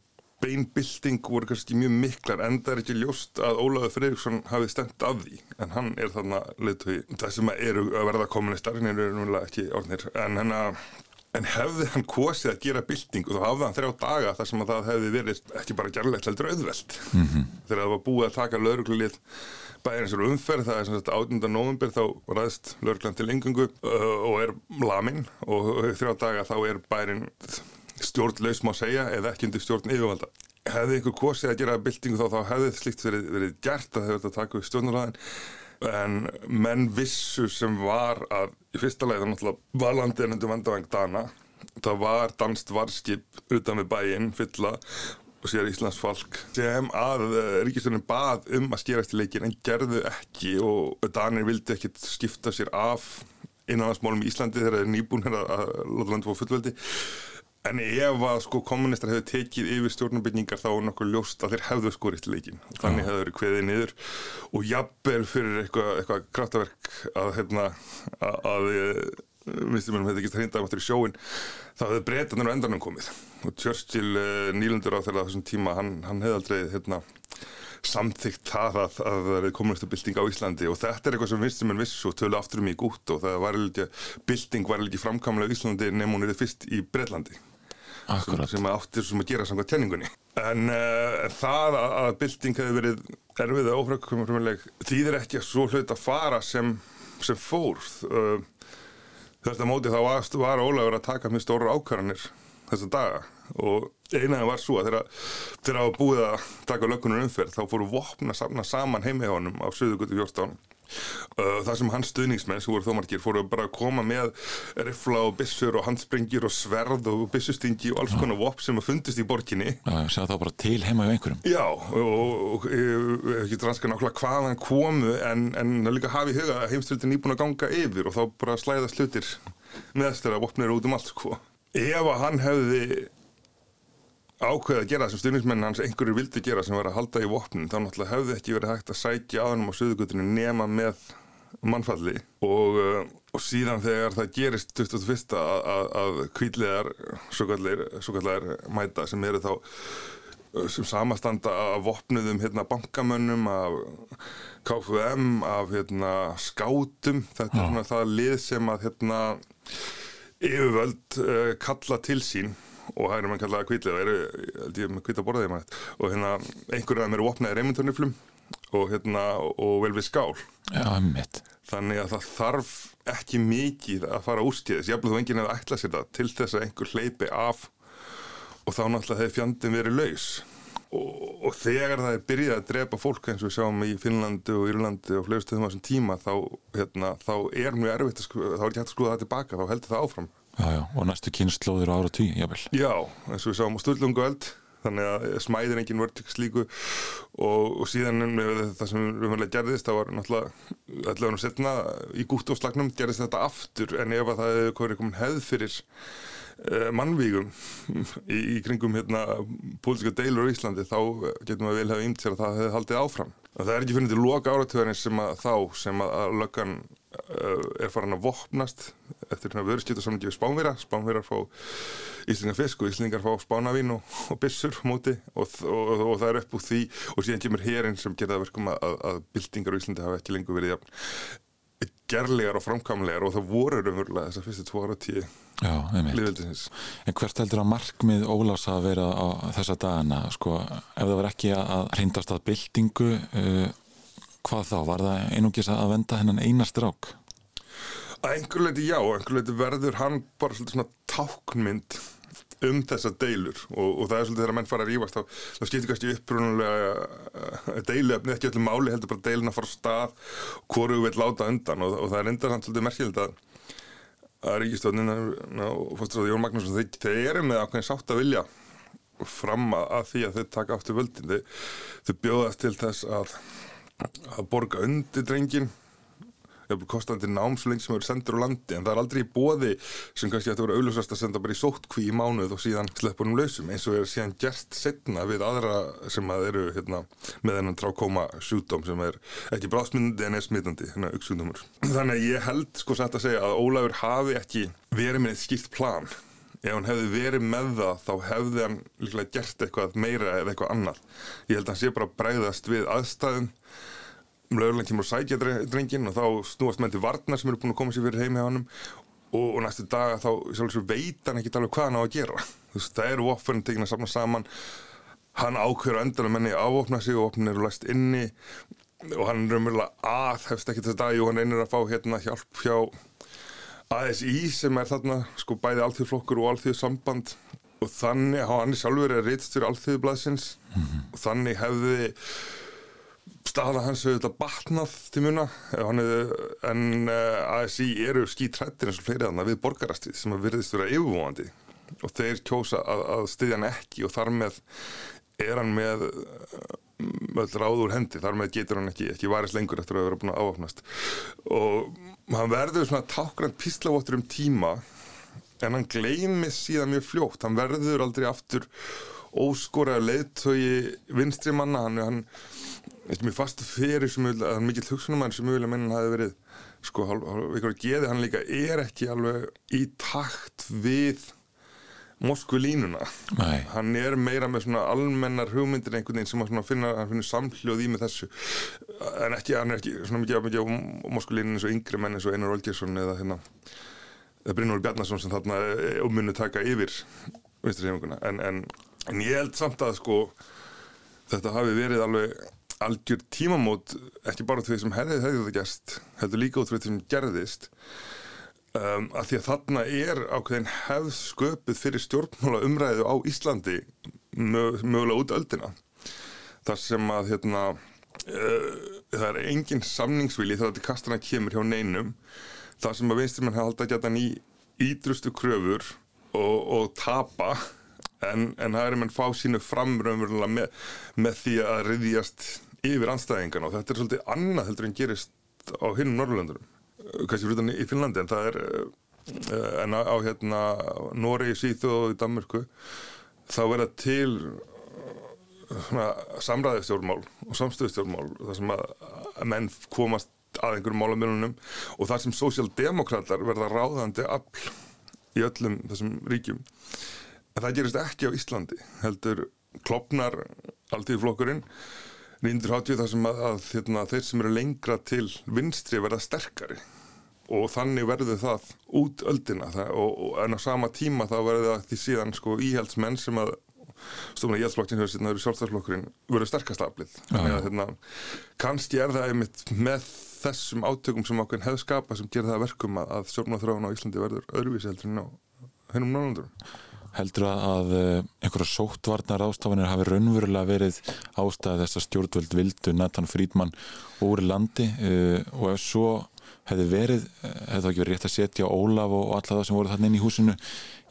beinbilding voru kannski mjög miklar en það er ekki ljóst að Ólaður Freyriksson hafi stemt af því en hann er þarna leiðtögi það sem eru að verða kommunistar en eru núlega ekki orðnir en, henna, en hefði hann kosið að gera bilding og þá hafði hann þrjá daga þar sem að það hefði verið ekki bara gerlegt heldur auðvelt Mhm. þegar það var búið að taka lauruglulið bæðir eins og umferð, það er sem sagt 18. november þá ræðist lauruglan til engungu uh, og er lamin og þrjá daga þá er bærin stjórnlaus má segja eða ekki undir stjórn yfirvalda. Hefði ykkur kosið að gera byltingu þá, þá hefði slíkt verið, verið gert að hefði þetta taka við stjórnarlæðin en menn vissu sem var að í fyrsta lagi það náttúrulega var landið ennendur vandavang Dana. Það var danst varskip utan við bæinn fylla og sér Íslands falk sem að ríkisturinn bað um að skerast í leikin en gerðu ekki og Danir vildi ekkit skipta sér af innanlandsmálum í Íslandi þegar þeir eru nýbúnir að að láta landið fór fullveldi En ef að sko kommunistar hefðu tekið yfir stjórnarbyggingar þá er nokkuð ljóst að þeir hefðu skorist leikin. Þannig hefðu verið kveðið niður og jafnvel fyrir eitthvað, eitthvað kraftaverk að, hérna, að, að mistumennum hefði ekki hreinda áttur í sjóin þá hefðu breytanir á endanum komið. Og Churchill uh, nýlundur á þessum tíma, hann, hann hefði aldrei hérna, samþygt það að, að það er kommunistabilding á Íslandi og þetta er eitthvað sem vinstumenn vissu og tölu aftur um í gút og það var bilding var ekki framkamlega í Íslandi nefnum hún er fyrst í Breitlandi Akkurat. sem áttir sem að gera samkvæmt tenningunni en uh, það að, að bilding hefur verið erfið og ófrækkumrumuleg þýðir ekki að svo hlut að fara sem, sem fór. Eh, uh, þetta móti þá var, var ólegur að taka mjög stóru ákvarðanir þessa daga. Og einaði var svo að þegar að búið að taka lökunum umferð þá fóru vopna samna saman heimihjónum á 7.14 það sem hans stuðningsmenn sem voru þómarkir fóru bara að koma með rifla og byssur og handspringir og sverð og byssustingi og alls konar vopp sem að fundist í borginni Já, segja þá bara til heima hjá einhverjum Já, og, ég ekki ranska nákvæmlega hvaðan komu en, en líka hafi í huga að heimstöldin íbúin að ganga yfir og þá bara slæða slutir með þeirra vopnir út um allt sko. Ef að hann hefði ákveðið að gera sem stuðnismenn hans einhverju vildi gera sem var að halda í vopnin þá náttúrulega hefði ekki verið hægt að sækja aðanum á söðugutinu nema með mannfalli. Og, uh, og síðan þegar það gerist 21. að, að, að kvítlegar svo kallar mæta sem eru þá uh, sem samastanda af vopnuðum hérna, bankamönnum af KFM, af hérna, skátum. Þetta er svona það lið sem að hérna, yfirvöld uh, kalla til sín og hægir mann kallaða eru, held ég, með kvíta borðið maður og hérna, einhverju af eru opnaði reymunduniflum og hérna, og vel við skál. Já, mitt Þannig að það þarf ekki mikið að fara úrskeiðis, jáfnveg þú enginn hefði ætlað sér það til þess að einhver hleypi af og þá náttúrulega hefði fjandin verið laus. Og, og þegar það er byrjað að drepa fólk eins og við sjáum í Finnlandi og Írlandi og flegustuðum á þessum tíma þá, hérna, þá er mjög erfitt að þá er ekki hægt að skrúða það tilbaka, þá heldur það áfram Já, já, og næstu kynnslóður ára tí, jável Já, eins og við sáum á Sturlungu eld þannig að smæðin enginn vörð til slíku og, og síðan með það sem umhverflega gerðist það var náttúrulega allavega nú setna í gútt og slagnum gerðist þetta aftur en ef að það hefur komin hefð fyrir uh, mannvígum í, í kringum hérna pólitíska deilur í Íslandi þá getum við vel hefði ímt sér að það hefði haldið áfram. Það er ekki finnir til loka áratöðarins sem að þá sem að, að löggan er farin að vopnast eftir hérna vöruskiptarsamlingi við spánverja. Spánverjar fá íslingar fisk og íslingar fá spánavín og, og byssur móti og, og, og það er upp úr því og síðan kemur hérinn sem gerða verkum að, að, byltingar í Íslandi hafa ekki lengur verið jafn gerlegar og framkamlegar og það voru raunverulega þessar fyrstu tvo ára tíu liðveldisins. En hvert heldur að markmið Ólafs að vera á þessa dagana, sko, ef það var ekki að hrindast að byltingu, uh, hvað þá? Var það einungis að venda hennan einast rák? Að einhver leiti já, einhver leiti verður hann bara svona táknmynd um þessa deilur og, og það er svolítið þegar menn fara að rífast þá, þá skiptir kannski upprunulega uh, deiluefni ekki öllum máli heldur bara deilin að fara á stað hvoru við láta undan og, og það er enda samt svolítið merkilegt að að Ríkistöðnin og fórstræði Jón Magnússon þeir, þeir eru með ákveðin sátt að vilja fram að því að þeir taka aftur völdin þeir, þeir bjóðast til þess að að borga undir drengin kostandi nám svo lengi sem eru sendur á landi en það er aldrei í bóði sem kannski ætti að vera auðvitað að senda bara í sóttkví í mánuð og síðan sleppunum lausum eins og er síðan gert setna við aðra sem að eru hérna, með þennan trákóma sjúdóm sem er ekki bráðsmyndandi en er smittandi hérna, þannig að ég held sko sætt að segja að Ólafur hafi ekki verið með skipt plan ef hann hefði verið með það þá hefði hann líklega gert eitthvað meira eða eitthvað annar ég held að hann sé bara bræðast við aðstæðum. Lögurlega kemur að sækja drengin og þá snúast menn til varnar sem eru búin að koma sér fyrir heim hjá hann og, og næstu dag þá veit hann ekki alveg hvað hann á að gera. Veist, það eru vopnum tekin að samna saman. Hann ákveður að endan að menni afvopna sig og vopnum eru læst inni. Og hann er umverulega að hefst ekki þess dag og hann einir að fá hérna hjálp hjá ASI sem er þarna sko bæði alþjóðflokkur og alþjóðsamband og þannig, hann sjálfur er reittstjóri alþjóðblaðsins mm -hmm. og þannig hefði staða hans hefur þetta batnað til muna. Hefði, en eh, ASI eru skítrættir eins og fleiri aðna við borgarastíð sem að virðist vera yfirvóandi og þeir kjósa að, að styðja hann ekki og þar með er hann með öll ráður hendi, þar með getur hann ekki, ekki varis lengur eftir að vera búin að áfnast og hann verður svona tákrand píslavottur um tíma en hann gleymið síðan mjög fljótt. Hann verður aldrei aftur óskoraður leiðtögi vinstri manna. Hann, hann ekki mjög fastu fyrir sem að hann mikill hugsunumæður sem mögulega menn hafi verið sko, eitthvað geði. Hann líka er ekki alveg í takt við Moskvu línuna Nei. hann er meira með svona almennar hugmyndir einhvern veginn sem finna, finna samhljóð í með þessu. En ekki, hann er ekki svona mikið, mikið á Moskvu línuna eins og yngri menn eins og Einar Olgersson eða hérna Brynjóri Bjarnason sem þarna ummunni taka yfir en, en, en ég held samt að sko þetta hafi verið alveg algjör tímamót ekki bara því sem hefði þetta gerst heldur líka út því sem gerðist um, að því að þarna er ákveðin hefð sköpuð fyrir stjórnmála umræðu á Íslandi mögulega út öldina. Þar sem að hérna, uh, það er engin samningsvili þegar þetta kastana kemur hjá neinum. Þar sem að vinstumenn hefði alltaf gætan í ídrustu kröfur og, og tapa en, en það er mann fá sínu framröðumverulega með, með því að riðjast yfir anstæðingan og þetta er svolítið annað heldur en gerist á hinnum Norrlöndurum kannski þannig í Finnlandi en það er uh, en á, hérna Nóri, Sýþjóð og Danmörku þá verða til uh, samræðistjórnmál og samstöðstjórnmál þar sem að, menn komast að einhverjum málamilunum og þar sem sósjaldemokrátar verða ráðandi afl í öllum þessum ríkjum. En það gerist ekki á Íslandi heldur klopnar alltíðflokkurinn 1980 þar sem að, að hérna, þeir sem eru lengra til vinstri verða sterkari og þannig verður það út öldina. Það, og, og en á sama tíma þá verður það því síðan sko íhjaldsmenn sem að stofna íhjaldsflokkin síðan að eru sjálfstæðsflokkurinn verður sterkast aflið. Hérna, kannski er það einmitt með þessum átökum sem okkur hefur skapað sem gerir það verkum að, að stjórnáþráðan á Íslandi verður öðruvísi heldur en á hennum nálandurum heldur að eh, einhverja sóttvarnar ástafanir hafi raunverulega verið ástæði þess að stjórnvöld vildu Nathan Friedman úr landi uh, og ef svo hefði verið, eh, hefði það ekki verið rétt að setja Ólaf og alla það sem voru þarna inn í húsinu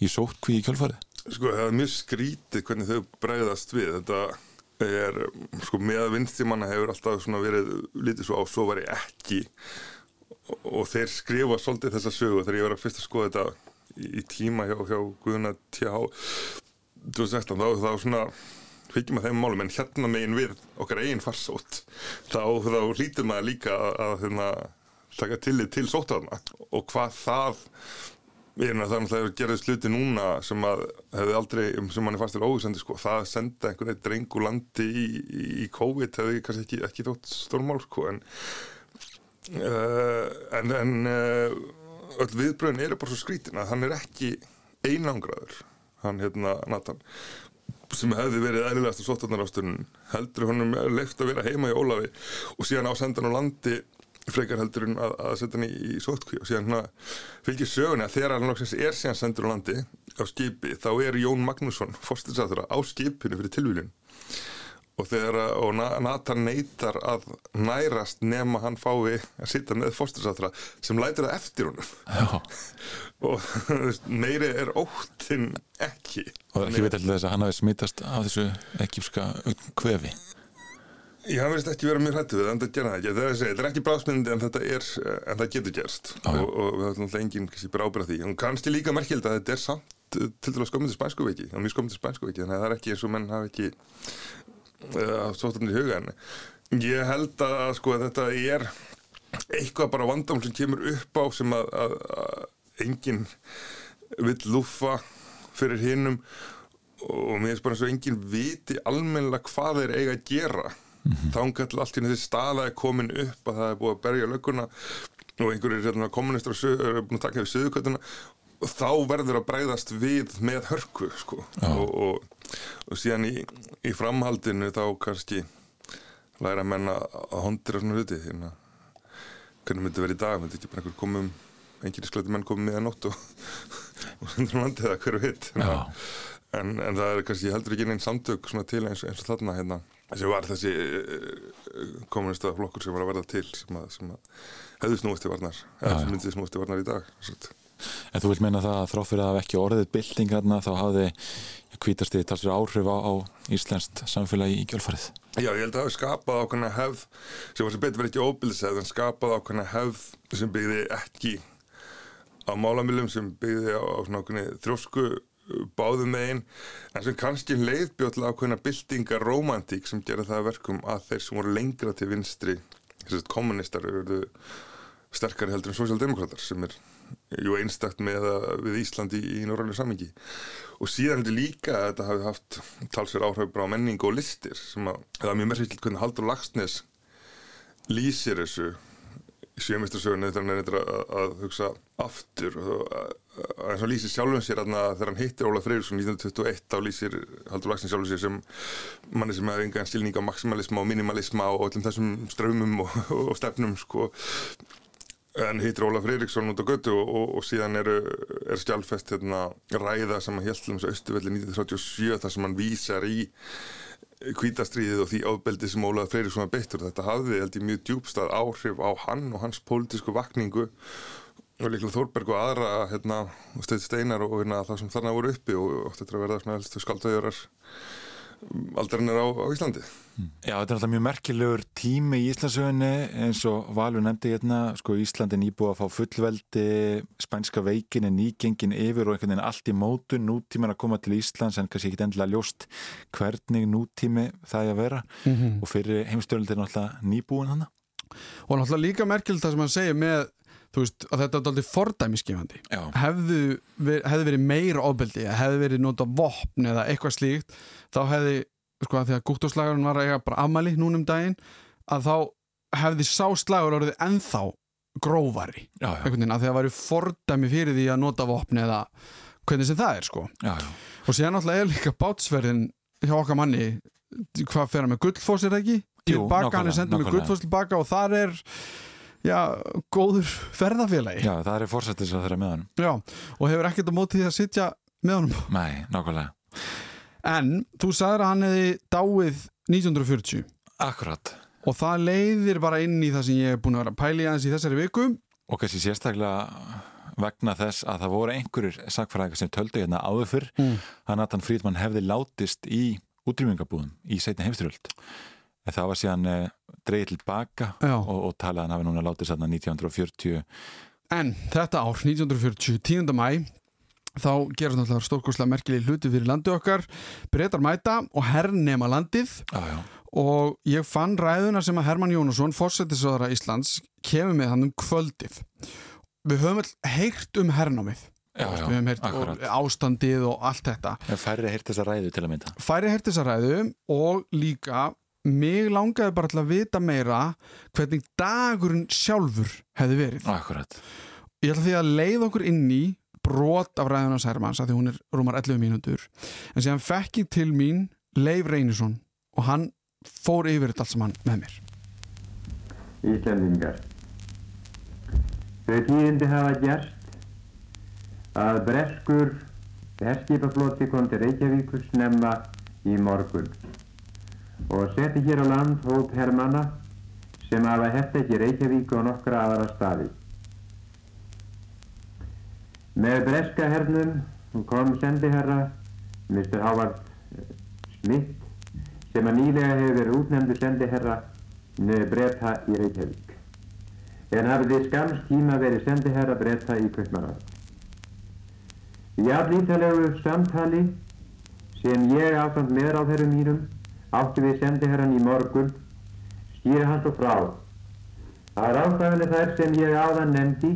í sóttkví í kjölfarið? Sko, það er mjög skrítið hvernig þau bregðast við. Þetta er, sko, með vinstimanna hefur alltaf verið lítið svo á, svo var ég ekki. Og, og þeir skrifa svolítið þessa sögu þegar ég var að fyrst að skoða þetta í, í tíma hjá, hjá Guðuna T.H. 2016, þá, þá svona hyggjum að þeim málum, en hérna megin við okkar eigin farsótt, þá, þá hlýtur maður líka að, að hérna, taka tillit til sóttaðna og hvað það Ég er náttúrulega það að gera sluti núna sem að hefði aldrei, sem mann er fast til óvísandi sko, það að senda einhvern veginn dreng úr landi í, í, COVID hefði kannski ekki, ekki þótt stórmál sko, en, uh, en, en uh, öll viðbröðin eru bara svo skrítin að hann er ekki einangraður, hann hérna Nathan, sem hefði verið eðlilegast á sótarnarástunum, heldur honum leift að vera heima í Ólafi og síðan á sendan á landi frekar heldur en að, að setja hann í, í sótkví og síðan hérna fylgir söguna að þegar hann lóksins er síðan sendur á landi á skipi þá er Jón Magnússon fórstilsaður á skipinu fyrir tilvílun og þegar og Nathan neytar að nærast nema hann fái að sitja með fórstilsaður sem lætir það eftir honum. Og meiri er óttinn ekki. Og ekki veit alltaf þess að hann hafi smittast af þessu ekkipska kvefi Ég hann verðist ekki vera mjög hrættu við en það gera það ekki. Það er, segja, það er ekki bráðsmyndi en þetta er, en það getur gerst ah, og, og við höfum alltaf enginn bráðbyrða því. Og kannski líka merkjöld að þetta er samt til dæla spænsku veiki, það er mjög spænsku veiki, þannig að það er ekki eins og menn hafi ekki uh, svolítið í huga henni. Ég held að sko að þetta er eitthvað bara vandam sem kemur upp á sem að, að, að enginn vill lúfa fyrir hinnum og mér finnst bara eins og enginn viti almennilega hvað þeir eiga að gera mm -hmm. þángall allt í þessi staða er komin upp að það er búið að berja lögguna og einhverjir hérna, kommunistar eru búin að taka við söðukötuna og þá verður að bræðast við með hörku sko. og, og, og síðan í, í framhaldinu þá kannski læra menna að hondira svona hluti hérna, hvernig myndi verið í dag? Myndi ekki bara einhver komum einhverjir sklæti menn komið með að nótt og, sendur um landið það hverju hitt en, en það er kannski heldur ekki einn samtök til eins, eins og þarna hérna sem var þessi eh, kommunista flokkur sem var að verða til sem að, sem að hefðu snúist í varnar eða sem myndið snúist í varnar í dag. En þú vil meina það að þráfyrir að ekki orðið bilding hérna þá hafði kvítastið talsir áhrif á, á Íslenskt samfélagi í gjölfarið Já, ég held að það hefði skapað ákveðna hefð sem var sem betur verið ekki óbildisæð en skapað ákveðna hefð sem byggði ekki á málamilum sem byggði á, á svona ákveðni þrósku báðum megin. En sem kannski leiðbjóðlega ákveðna bildingar romantík sem gera það verkum að þeir sem voru lengra til vinstri þess að kommunistar eru sterkari heldur en sosialdemokrater sem er jú einstakt með við Íslandi í, í norræðinu samingi og síðan er þetta líka að þetta hafi haft talsverð áhrif á menning og listir sem að það er mjög merkilt hvernig Haldur Lagsnes lýsir þessu í sjömyndstarsögunni þegar hann er að, að hugsa aftur og eins og lýsir sjálfum sér aðna þegar hann hittir Óla Freyrsson 1921 þá lýsir Haldur Lagsson sjálfum sér sem manni sem hefði enga stilning á maximalisma og minimalisma og öllum þessum strömmum og, og stefnum sko en hittir Óla Freyriksson út á götu og, og, og síðan er, er stjálfest hérna, ræða sem hann held um þessu austuvelli 1937 þar sem hann vísar í kvítastriðið og því ábeldi sem Ólaður Freyríksson var beittur. Þetta hafði held ég mjög djúbstað áhrif á hann og hans pólitísku vakningu og líklega Þórberg og aðra hérna, steinar og hérna, það sem þarna voru uppi og ótti þetta að verða svona helstu skaldauðurar aldarinnir á, á Íslandi. Já, þetta er alltaf mjög merkilegur tími í Íslandsögunni eins og Valur nefndi hérna, sko Íslandi nýbúið að fá fullveldi, spænska veikin er nýgengin yfir og einhvern veginn allt í mótu, nútíman að koma til Íslands en kannski ekki endilega ljóst hvernig nútími það er að vera mm -hmm. og fyrir heimstjórnildir er náttúrulega nýbúin hann. Og náttúrulega líka merkilegt það sem hann segir með þú veist, að þetta er aldrei fordæmiskefandi hefðu, ver, hefðu verið meira ofbeldi, hefðu verið nota vopn eða eitthvað slíkt, þá hefði sko að því að gúttóslagarinn var að eiga bara afmæli núnum daginn, að þá hefði sá slagur orðið enþá grófari, já, já. einhvern veginn að það væri fordæmi fyrir því að nota vopn eða hvernig sem það er sko. Já, og síðan náttúrulega er líka bátsverðin hjá okkar manni, hvað fer hann með gullfósir ekki? Tilbaka, hann er sendið með gullfós tilbaka og þar er já, góður ferðafélagi. Já, það er fórsættis að þeirra með hann Já, og hefur ekkert á móti því að sitja með honum. Nei, nákvæmlega. En þú sagður að hann hefði dáið 1940 Akkurat. Og það leiðir bara inn í það sem ég er búin að vera að pæli aðeins í þessari viku. Og kannski sérstaklega vegna þess að það voru einhverjir sakfræðingar sem töldu hérna áður fyrr Mm. að Nathan Friedman hefði látist í útrýmingabúðum í setni heimstyrjöld. En það var síðan uh, dreigið tilbaka Já. og, og talað að hann hafi núna látist þarna 1940. En þetta ár, 1940, 10. mæ, þá gerast náttúrulega stórkoslega merkileg hluti fyrir landi okkar, breytar mæta og hernema landið já, já. og ég fann ræðuna sem að Hermann Jónasson, fórsetisöðara Íslands, kemur með hann um kvöldið. Við höfum all heyrt um hernámið. Já, já, við og akkurat. ástandið og allt þetta. Færri heyrt þessa ræðu til að mynda. Færi heyrt þessa ræðu og líka mig langaði bara til að vita meira hvernig dagurinn sjálfur hefði verið. Akkurat. Ég ætla því að leið okkur inn í brot af ræðunars Hermanns að því hún er rúmar 11 mínútur en síðan fekk ég til mín Leif Reynisson og hann fór yfir þetta allt saman með mér. Íslandingar. Þau tíðindi hafa gerst að breskur herskipafloti kom til Reykjavíkur snemma í morgun og setti hér á land hóp hermanna sem hafa heft ekki Reykjavík og nokkra aðra staði. Með breska hernum kom sendiherra Mr. Howard Smith sem að nýlega hefur verið útnefndu sendiherra breyta í Reykjavík en hafði skams tíma verið sendiherra breyta í Kaupmannhaf. Í allítalegu samtali sem ég ásamt meðráðherrum mínum átti við sendiherran í morgun skýra hans og frá að ráðstafinu þær sem ég áðan nefndi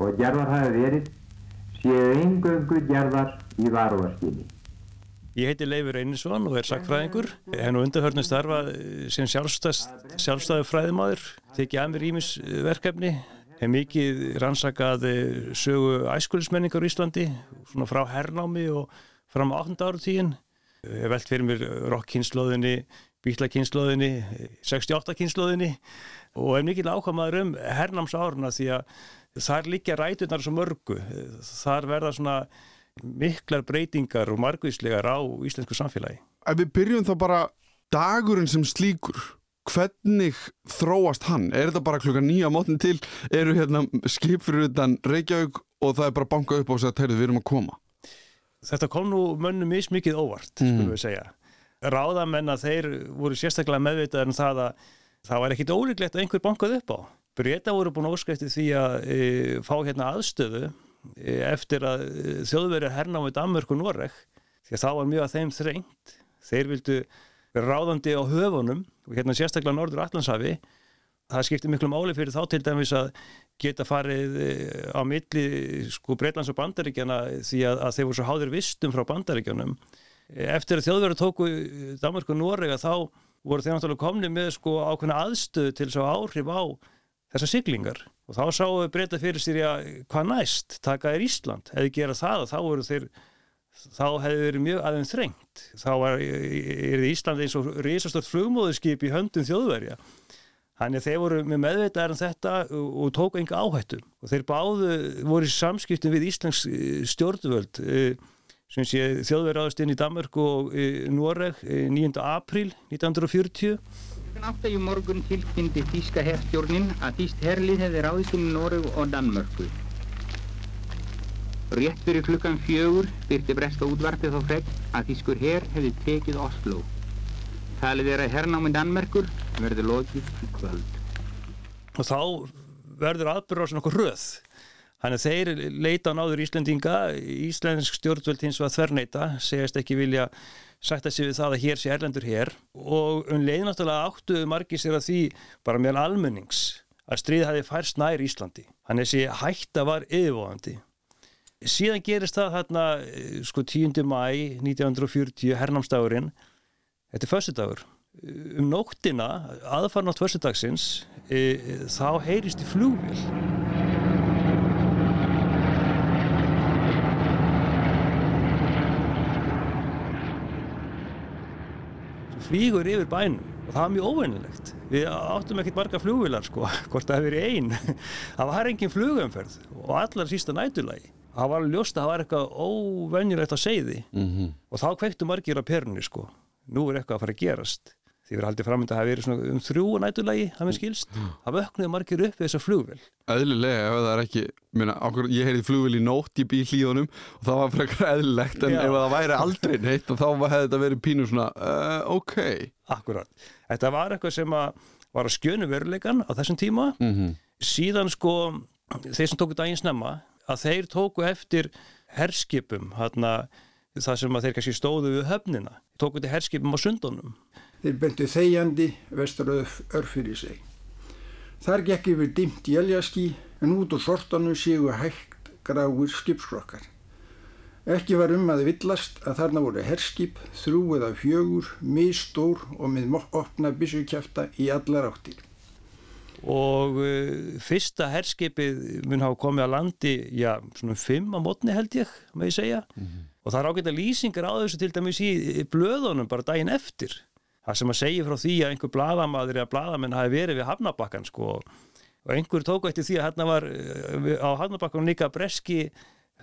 og gerðar hafi verið séu eingöngu gerðar í varúarskinni. Ég heiti Leifur Einarsson og er sakfræðingur. Henn og undarhörnum starfa sem sjálfstæðu fræðimáður, tekið að mér ímis verkefni. Hef mikið rannsakað sögu æskulismenningar í Íslandi, svona frá hernámi og fram á 8. áratíðin. Velt fyrir mér rockkynnslóðinni, bílakynnslóðinni, 68 kynnslóðinni og hef mikið ákvæmaður um hernámsáruna því að þar líka rætunar svo mörgu. Þar verða svona miklar breytingar og margvíslegar á íslensku samfélagi. Ef við byrjum þá bara dagurinn sem slíkur, hvernig þróast hann? Er þetta bara klukka nýja mótni til, eru hérna skip fyrir utan Reykjavík og það er bara bankað upp og sagt, heyrðu, við erum að koma? Þetta kom nú mönnum mismikið óvart, Mm. skulum við segja. Ráðamenn að þeir voru sérstaklega meðvitaðar um það að það var ekkit ólíklegt að einhver bankað upp á. Breta voru búin óskæfti því að e, fá hérna aðstöðu e, eftir að e, þjóðverið hernámið Danmörk og Noreg því að þá var mjög að þeim þrengt. Þeir vildu ráðandi á höfunum hérna sérstaklega Norður Allandshafi. Það skipti miklu máli fyrir þá til dæmis að geta farið e, á milli sko Breitlands og Bandaríkjana því að, að þeir voru svo háðir vistum frá Bandaríkjanum. Eftir að þjóðverið tóku Danmörk og Noreg þá voru þeir náttúrulega komni með sko ákveðna aðstöðu til að áhrif á þessar siglingar. Og þá sáu við breyta fyrir sér að hvað næst? Taka er Ísland? Hefði gera það og þá voru þeir þá hefði verið mjög aðeins þrengt þá var, er Ísland eins og risastort flugmóðuskip í höndum þjóðverja þannig að þeir voru með meðveitaðar um þetta og, tóku enga áhættu og þeir báðu voru í samskiptum við Íslands stjórnvöld sem sé þjóðverjaðast inn í Danmark og Noreg 9. apríl 1940 Klukkan átta í morgun tilkynnti þýska herstjórnin að þýst herlið hefði ráðist um Noreg og Danmörku. Rétt fyrir klukkan fjögur byrti breska útvarpið þá fregn að þýskur her hefði tekið Oslo. Talið er að hernámi Danmörkur verði lokið í kvöld. Og þá verður aðbyrður á svona okkur röð. Þannig að þeir leita á náður Íslendinga, Íslensk stjórnvöld hins var þverneita, segjast ekki vilja sætta sig við það að hér sé erlendur hér og um leið náttúrulega áttu margir sér að því bara meðan almennings að stríð hafi færst nær Íslandi. Þannig að þessi hætta var yfirvóðandi. Síðan gerist það hérna sko 10. mæ 1940, hernámsdagurinn, þetta er föstudagur. Um nóttina, aðfarnátt föstudagsins, e, þá heyrist í flugvél. flýgur yfir bænum og það var mjög óvennilegt. Við áttum ekkert marga flugvilar sko, hvort það hefur verið einn. það var engin flugumferð og allar sísta nætulagi. Það var ljóst að það var eitthvað óvennilegt að segði mm -hmm. og þá kvektu margir á perunni sko. Nú er eitthvað að fara að gerast. því verið haldið framönda að hafa verið svona um þrjú nætulagi, það með skilst það vöknuðu margir upp við þessa flugvél Eðlilega, ef það er ekki minna, okkur, ég heyrði flugvél í nótt í bílíðunum og það var frekar eðlilegt en Já. ef það væri aldrei neitt þá hefði þetta verið pínu svona uh, ok Akkurat, þetta var eitthvað sem að var að skjönu veruleikan á þessum tíma Mhm. síðan sko þeir sem tóku daginn snemma að þeir tóku eftir herskipum þarna, það sem að þeir kannski stóðu við höfnina, tóku til herskipum á sundunum Þeir bentu þegjandi vestur örf fyrir sig. Þar gekk yfir dimmt jæljaski en út úr sortanum séu hægt gráir skipskrokkar. Ekki var um að villast að þarna voru herskip, þrjú eða fjögur, misstór og með opna byssukjafta í allar áttir. Og uh, fyrsta herskipið mun hafa komið að landi já, svona um fimm á mótni held ég með ég segja. Og það er ágæta lýsingar á þessu til dæmis í blöðunum bara daginn eftir. Það sem að segja frá því að einhver bladamaður eða bladamenn hafi verið við hafnabakkan sko. Og einhver tóku eftir því að hérna var uh, á hafnabakkan líka breski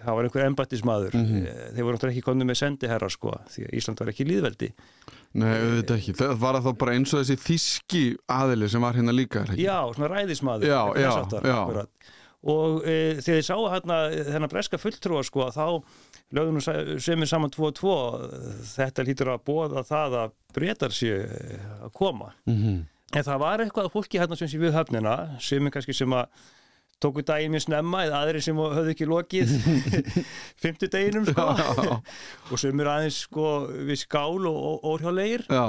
það var einhver embættismadur mm Mhm. þeir voru náttúrulega ekki komið með sendiherra sko því að Ísland var ekki líðveldi Nei, auðvitað ekki, það var það bara eins og þessi þíski aðili sem var hérna líka ekki? Já, svona ræðismadur Já, já, já. og e, þegar ég sá hérna þennan breska fulltrúa sko þá lögðum nú semið saman 2 og 2 þetta lítur að bóða það að breytar sér að koma Mhm. en það var eitthvað að fólki hérna sem sé við höfnina sem er kannski sem að tóku daginn mjög snemma eða aðri sem höfðu ekki lokið fymtu deginum sko. Og sem er aðeins sko við skál og órhjálegir Já.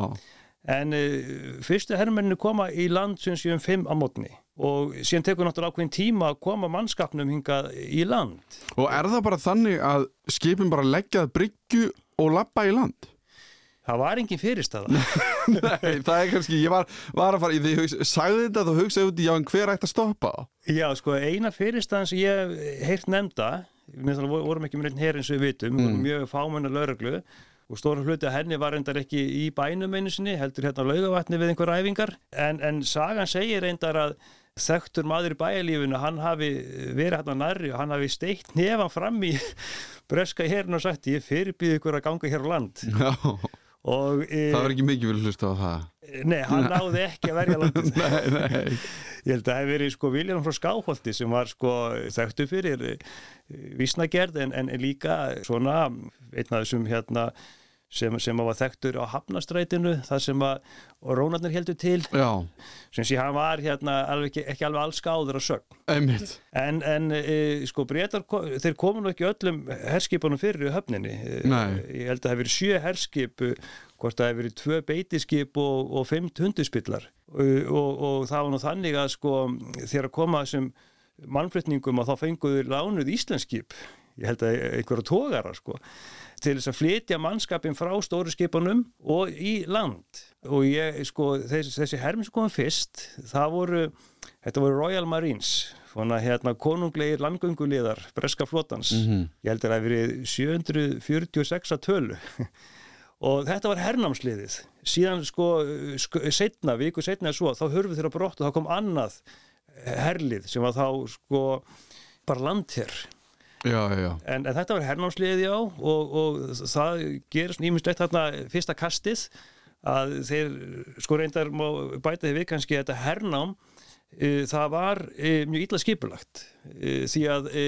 en uh, fyrstu herrmennu koma í land sem séum fimm á mótni og síðan tekur náttúrulega ákveðin tíma að koma mannskapnum hingað í land. Og er það bara þannig að skipin bara leggjað bryggju og lappa í land? Það var engin fyrirstaða Nei, það er kannski, ég var, var að fara ég sagði þetta þá hugsaði út í já en hver ætti að stoppa á? Já, sko, eina fyrirstaðan sem ég heyrt nefnda við vorum ekki með neitt hér eins og við vitum Mm. mjög fámenna lauruglu og stóra hluti að henni var reyndar ekki í bænum einu sinni, heldur hérna á laugavatni við einhver æfingar, en, en sagan segir reyndar að þekktur maður í bæjarlífinu, hann hafi verið hérna nærri og hann hafi steikt nefan fram í breska hérn og sagt ég fyrirbýð ykkur að ganga hér á land Já, og e, það var ekki mikið vel hlusta á það. Nei, hann náði ekki að verja landið. Nei, nei. Ég held að það hef verið sko Viljan frá Skáholti sem var sko þekktu fyrir eh, vísnagerð en, en líka svona einn af þessum hérna sem, sem var þekktur á Hafnastrætinu þar sem að rónarnir heldur til Já. sem sé hann var hérna alveg ekki, ekki alveg alls gáður að sögn Einmitt. en, en e, sko breytar þeir komu nú ekki öllum herskipunum fyrir í höfninni Eh, Nei. ég held að það hef verið sjö herskip eh, hvort það hef verið tvö beitiskip og, og fimm tunduspillar og, og, og það var nú þannig að sko þegar að koma þessum mannflutningum að þá fenguður lánuð íslenskip ég held að einhverja tógara sko til þess að flytja mannskapin frá stóru skipunum og í land. Og ég sko þessi, þessi hermi sem komum fyrst það voru, þetta voru Royal Marines svona hérna konunglegir landgönguliðar breska flotans. Mhm. ég held að það hef verið 746 að tölu. Og þetta var hernámsliðið. Síðan sko, setna, viku setna svo, þá hörfu þeirra brott og þá kom annað herlið sem var þá sko bara landherr Já, já, en, en þetta var hernámsliðið já og, og það gerist nýmislegt þarna fyrsta kastið að þeir sko reyndar bæta því við kannski að þetta hernám e, það var e, mjög illa skipulagt e, því að e,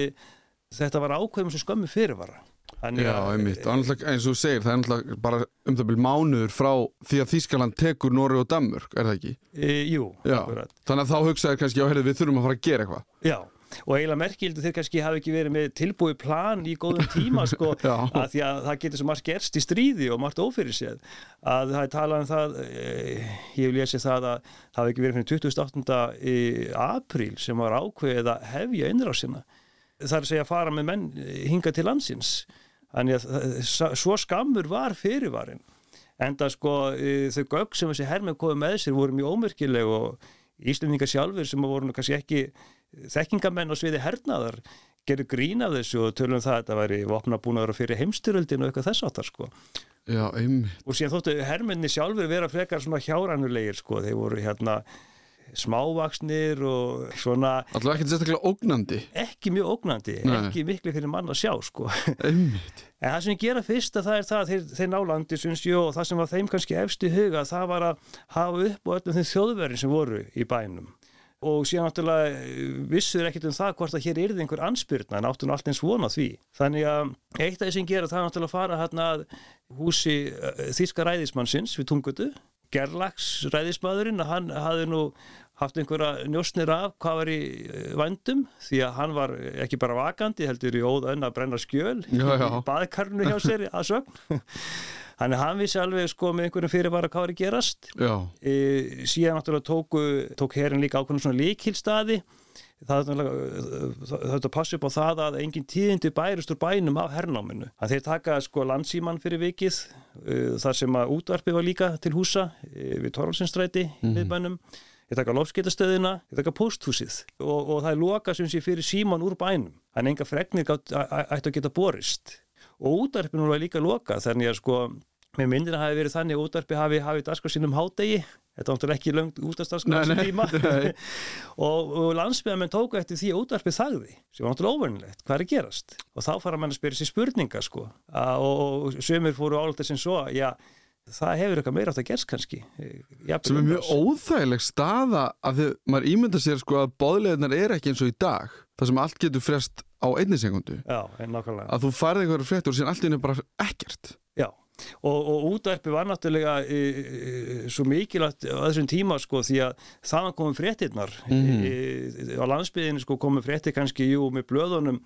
þetta var ákveðum sem skömmu fyrirvara Þannig Já, að- einmitt, annars, eins og þú segir, það er náttúrulega bara um það byrjum mánuður frá því að Þískaland tekur Nóri og Danmörk, er það ekki? E, jú, Já, akkurat. þannig að þá hugsaði kannski, já, heyrðu, við þurfum að fara að gera eitthvað. Já, og eiginlega merkildi þeir kannski hafi ekki verið með tilbúið plan í góðum tíma sko, að því að það getur svo margt gerst í stríði og margt ófyrir séð að það er talað um það eh, ég vil lesi það að það hafi ekki verið fyrir 28. í apríl sem var ákveðið að hefja innrásina. Það er að segja að fara með menn eh, hinga til landsins. Þannig að það- svo skammur var fyrirvarin enda sko eh, þau gögg sem þessi hermenn komið með sér voru mjög ómerkileg og Íslendingar sjálfur sem voru kannski ekki þekkingamenn á sviði hernaðar gerðu grín af þessu og tölum um það að þetta væri vopnabúnaður fyrir heimstyröldin og eitthvað þess áttar sko. Já, einmitt. Og síðan þóttu hermenni sjálfur vera frekar svona hjáranulegir sko, þeir voru hérna smávaksnir og svona Alltaf ekkert sérstaklega ógnandi ekki mjög ógnandi, Nei. ekki miklu fyrir mann að sjá sko. Einmitt. en það sem ég gera fyrst að það er það að þeir, þeir nálandi syns ég og það sem var þeim kannski efst í huga það var að hafa upp á öllum þeim þjóðverðin sem voru í bænum og síðan náttúrulega vissur ekkert um það hvort að hér yrði einhver anspyrna en áttu nú allt eins vona því. Þannig að eitt af því sem gera það er náttúrulega að fara hérna að húsi eh, þýska ræðismannsins við tungutu Gerlags ræðismadurinn að hann hafði nú haft einhverja njósnir af hvað var í eh, vændum því að hann var ekki bara vakandi heldur í óða önn að brenna skjöl Já, já. í baðkarnu hjá sér að sögn Þannig að hann vissi alveg sko með einhverjum fyrirvara hvað var að gerast. E, síðan náttúrulega tóku, tók herin líka ákveðin svona líkilstaði. Það er náttúrulega, það er að passa upp á það að engin tíðindi bærist úr bænum af hernáminu. Að þeir taka sko landsíman fyrir vikið, e, þar sem að útvarpi var líka til húsa e, við Torvalsinstræti mm. -hmm. viðbænum. Ég taka lofskeitastöðina, ég taka posthúsið og, og það er loka sem sé fyrir síman úr bænum. Þannig enga fregnir gátt- æ- æ- ættu að geta borist. Og útvarpinu var líka loka þannig að sko Mér myndir að hafi verið þannig að útvarpi hafi hafið dagskrá sínum hádegi, þetta var náttúrulega ekki langt nei. og, og landsbyðamenn tóku eftir því að útvarpi þagði, sem var náttúrulega óvernilegt, hvað er að gerast? Og þá fara mann að spyrja sér spurninga sko, og, og sömur fóru álítið sem svo, já, það hefur eitthvað meira átt að gerst kannski. Jafnvel sem er mjög umlaus. óþægileg staða að þið, maður ímynda sér sko að bóðleðinar er ekki eins og í dag það sem allt getur frest á einni sekundu Já, en nákvæmlega. að þú farið einhverju fréttur síðan allt í henni bara ekkert Já, og, og útvarpi var náttúrulega e, e, svo mikilvægt á þessum tíma sko því að þaðan komum fréttirnar Mhm. e, á landsbyðinu sko komum fréttir kannski jú með blöðunum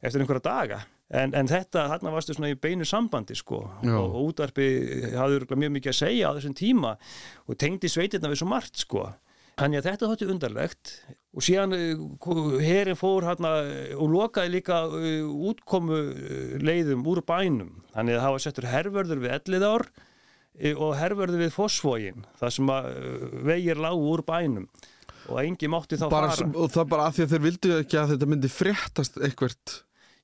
eftir einhverja daga en, en þetta, þarna varstu svona í beinu sambandi sko Já. og, útvarpi hafði mjög mikið að segja á þessum tíma og tengdi sveitirna við svo margt sko Þannig að þetta þótti undarlegt og síðan herin fór hérna og lokaði líka uh, útkomu leiðum úr bænum. Þannig að það var settur hervörður við Ellidár uh, og hervörður við Fossvógin, það sem að vegir lágu úr bænum og engi mátti þá bara, fara. og það bara að því að þeir vildu ekki að þetta myndi fréttast eitthvert